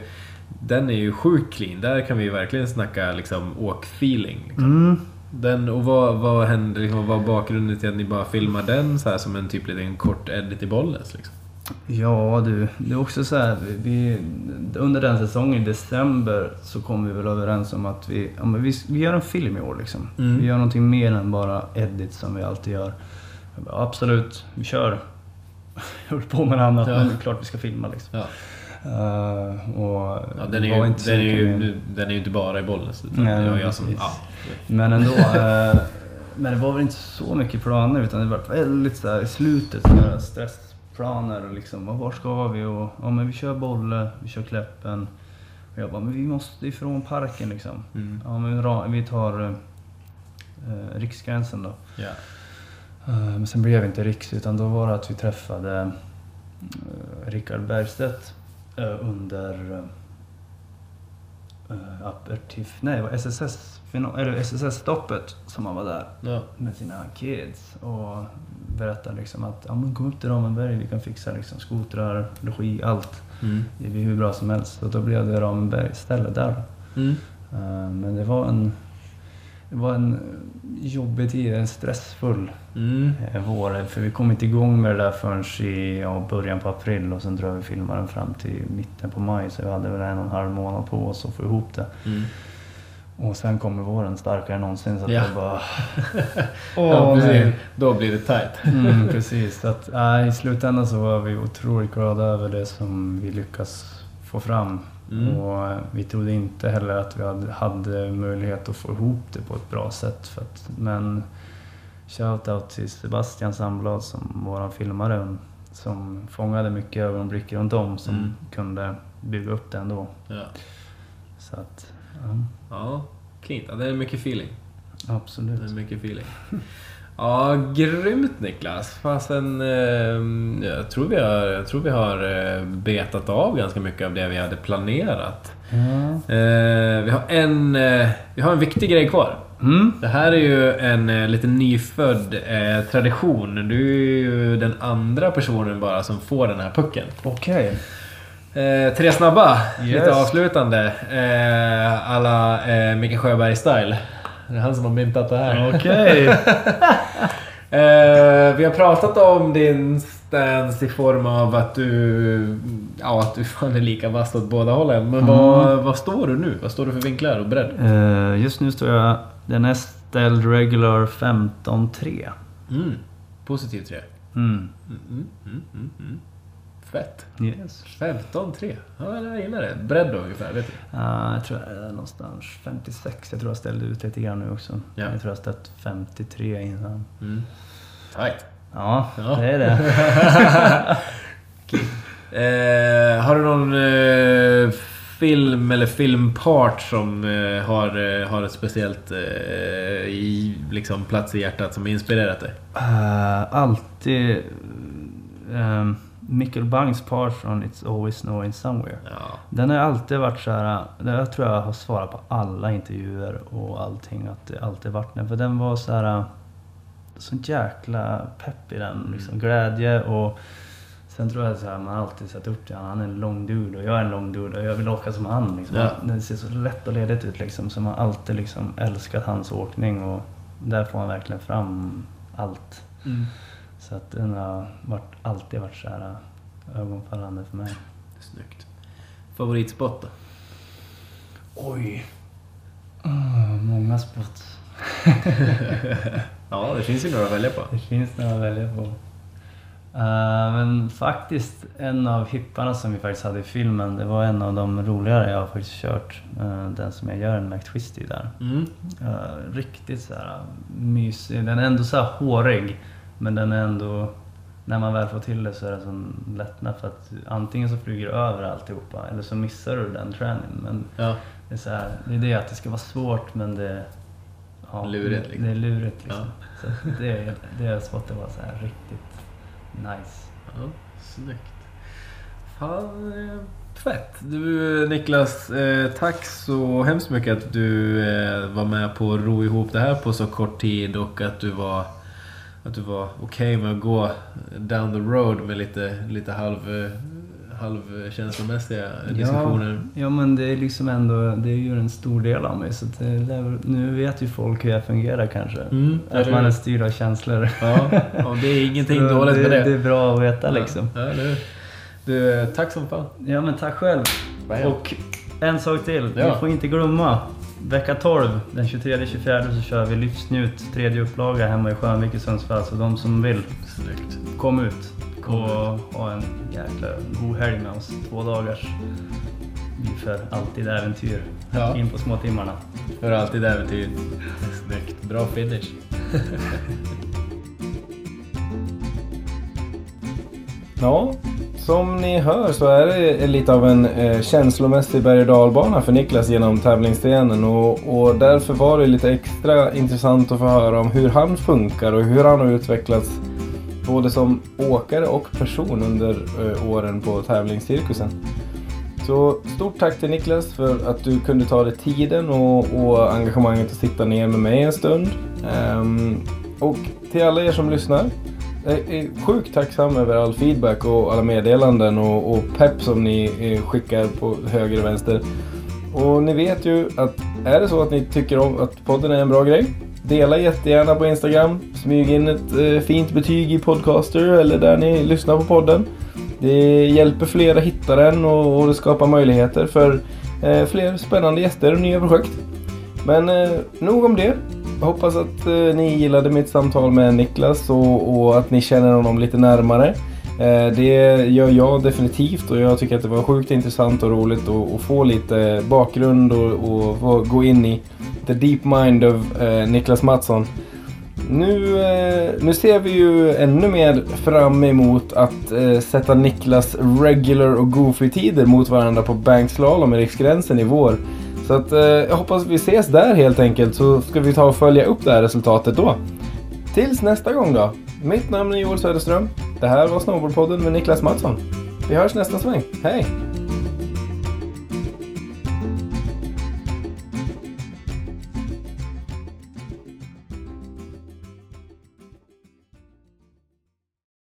B: den är ju sjukt clean. Där kan vi ju verkligen snacka liksom åkfeeling. Liksom.
C: Mm.
B: Den, och vad, vad hände, liksom, vad var bakgrunden till att ni bara filmar den så här som en typ liten kort edit i Bollnäs? Liksom?
C: Ja du, det är också så här, vi, under den säsongen i december så kom vi väl överens om att vi, ja, vi, vi gör en film i år liksom.
B: Mm.
C: Vi gör någonting mer än bara edit som vi alltid gör. Bara, absolut, vi kör. (laughs) Jag håller på med något annat,
B: Ja.
C: men det är klart vi ska filma liksom.
B: Ja.
C: Eh, och
B: Ja, den, är ju,
C: inte
B: den, är ju, den är ju inte bara i Bollnäs.
C: Nej,
B: jag som... Ja.
C: Men ändå. Eh, men det var väl inte så mycket planer utan det var väldigt så här, i slutet så här, stressplaner och liksom. Var ska vi? Och, ja men vi kör Bolle, vi kör Kläppen. Och jag bara, men vi måste ifrån parken liksom.
B: Mm.
C: Ja men vi tar eh, eh, Riksgränsen då.
B: Ja.
C: Eh, men sen blev det inte Riks utan då var det att vi träffade eh, Rickard Bergstedt under uh, aperitif, nej det var SSS, eller SSS-stoppet som han var där
B: Ja.
C: med sina kids och berättade liksom att ja, men kom upp till Ramenberg, vi kan fixa liksom skotrar, logi, allt.
B: Mm.
C: Det är hur bra som helst. Och då blev det Ramenberg istället där.
B: Mm.
C: Eh, men det var en, det var en jobbig tid, en stressfull
B: Mm.
C: eh, vår. För vi kom inte igång med det där förrän i ja, början på april och sen drog vi filmaren fram till mitten på maj. Så vi hade väl en och en halv månad på oss att få ihop det.
B: Mm.
C: Och sen kommer våren starkare än någonsin så att
B: Ja.
C: jag bara... (laughs)
B: Ja,
C: Åh,
B: precis.
C: nej.
B: Då blir det tight.
C: Mm, (laughs) precis. Så att, äh, I slutändan så var vi otroligt glada över det som vi lyckas få fram.
B: Mm.
C: Och eh, vi trodde inte heller att vi hade, hade möjlighet att få ihop det på ett bra sätt. För att, men shout-out till Sebastian Sandblad som våran filmare som fångade mycket ögonblick runt om som
B: Mm.
C: kunde bygga upp det ändå.
B: Ja,
C: Så att, ja,
B: ja. Ja, det är mycket feeling. Det
C: absolut.
B: är mycket feeling. (laughs) Ja, grymt Niklas. Fasen, eh, jag, tror vi har, jag tror vi har eh, betat av ganska mycket av det vi hade planerat.
C: Ja.
B: Eh, vi, har en, eh, vi har en viktig grej kvar.
C: Mm.
B: Det här är ju en eh, lite nyfödd eh, tradition. Du är ju den andra personen bara som får den här pucken.
C: Okej.
B: Eh, tre snabba,
C: Yes.
B: lite avslutande. Eh, alla eh, Micke Sjöberg-style. Det är han som har myntat det här.
C: Okej. (laughs)
B: Eh, vi har pratat om din stance i form av att du... Ja, att du fan är lika vass åt båda hållen. Men vad, vad står du nu? Vad står du för vinklar och bredd?
C: Eh, just nu står jag... Den är ställd regular 15-3.
B: Mm. Positiv 3.
C: Mm.
B: Mm, mm, mm, mm, mm. Fett.
C: Yes.
B: 15-3. Ja, jag gillar det. Bredd då ungefär, vet du?
C: Uh, jag tror jag är någonstans 56. Jag tror jag ställde ut lite grann nu också.
B: Ja.
C: Jag tror jag ställt 53 innan.
B: Mm. Tight.
C: Ja,
B: Ja.
C: det är det. (laughs)
B: Eh, har du någon eh, film eller filmpart som eh, har, eh, har ett speciellt eh, i, liksom, plats i hjärtat som inspirerat dig?
C: Uh, alltid... Um, Mikkel Bangs part från It's Always Snowing Somewhere.
B: Ja.
C: Den har alltid varit så här. Jag tror jag har svarat på alla intervjuer och allting. Att det alltid varit den. För den var så här. Sån jäkla pepp i den. Liksom, glädje och Sen tror jag så här, man har alltid sett upp till honom. Han är en lång dude och jag är en lång dude och jag vill åka som han. Liksom.
B: Ja.
C: Det ser så lätt och ledigt ut liksom. Så man har alltid liksom älskat hans åkning och där får han verkligen fram allt.
B: Mm.
C: Så att den har varit, alltid varit så här ögonfallande för mig.
B: Snyggt. Favoritspot då?
C: Oj. Ah, många spots. (laughs)
B: Ja, det finns ju några att välja på.
C: Det finns några att välja på. Eh, men faktiskt en av hipparna som vi faktiskt hade i filmen, det var en av de roligare jag har faktiskt kört. Eh, den som jag gör en McTwisty där.
B: Mm.
C: Eh, riktigt så här mysig. Den är ändå så här hårig. Men den är ändå... När man väl får till det så är det sån lättnad för att antingen så flyger du över alltihopa eller så missar du den träningen. Men
B: Ja.
C: det är så här, det är det att det ska vara svårt men det... Ja,
B: Lurigt, liksom.
C: Det är lurigt liksom. Så att det, det spottet var så här riktigt nice.
B: Ja, snyggt. Fan, eh, fett. Du Niklas, eh, tack så hemskt mycket att du eh, var med på att ro ihop det här på så kort tid och att du var att du var okej med att gå down the road med lite, lite halv, eh, halvkänslomässiga diskussioner.
C: Ja, ja men det är liksom ändå, det är ju en stor del av mig så det, nu vet ju folk hur jag fungerar kanske.
B: Mm,
C: Att man är styrd av känslor.
B: Ja, och det är ingenting (laughs) dåligt med det.
C: Det är bra att veta liksom.
B: Ja, hur? Du, eh, tack som fan.
C: Ja men tack själv. Och en sak till,
B: Ja.
C: vi får inte glömma. Vecka 12, den 23-24 så kör vi Livsnjut, tredje upplaga hemma i Skönvik i Sundsvall. Så de som vill,
B: Snyggt.
C: kom ut
B: Kom
C: och ha en jäkla god helg med oss. Två dagars. För alltid äventyr.
B: Ja.
C: In på småtimmarna.
B: För alltid äventyr. Snyggt. Bra finish. (laughs)
A: Ja, som ni hör så är det lite av en eh, känslomässig berg och dalbana för Niklas genom tävlingsstenen och, och därför var det lite extra intressant att få höra om hur han funkar och hur han har utvecklats både som åkare och person under eh, åren på tävlingscirkusen. Så stort tack till Niklas för att du kunde ta dig tiden och, och engagemanget att sitta ner med mig en stund. Ehm, och till alla er som lyssnar. Jag är sjukt tacksam över all feedback och alla meddelanden och, och pepp som ni eh, skickar på höger och vänster. Och ni vet ju att är det så att ni tycker om att podden är en bra grej. Dela jättegärna på Instagram. Smyg in ett eh, fint betyg i Podcaster eller där ni lyssnar på podden. Det hjälper fler att hitta den och, och det skapar möjligheter för eh, fler spännande gäster och nya projekt. Men eh, nog om det. Jag hoppas att eh, ni gillade mitt samtal med Niklas och, och att ni känner honom lite närmare. Eh, det gör jag definitivt och jag tycker att det var sjukt intressant och roligt att, att få lite bakgrund och, och gå in i the deep mind of eh, Niklas Mattsson. Nu, eh, nu ser vi ju ännu mer fram emot att eh, sätta Niklas regular och goofy-tider mot varandra på bankslalom i Riksgränsen i vår. Så att, eh, jag hoppas vi ses där helt enkelt så ska vi ta och följa upp det här resultatet då. Tills nästa gång då. Mitt namn är Joel Söderström. Det här var Snowboardpodden med Niklas Mattsson. Vi hörs nästa sväng. Hej!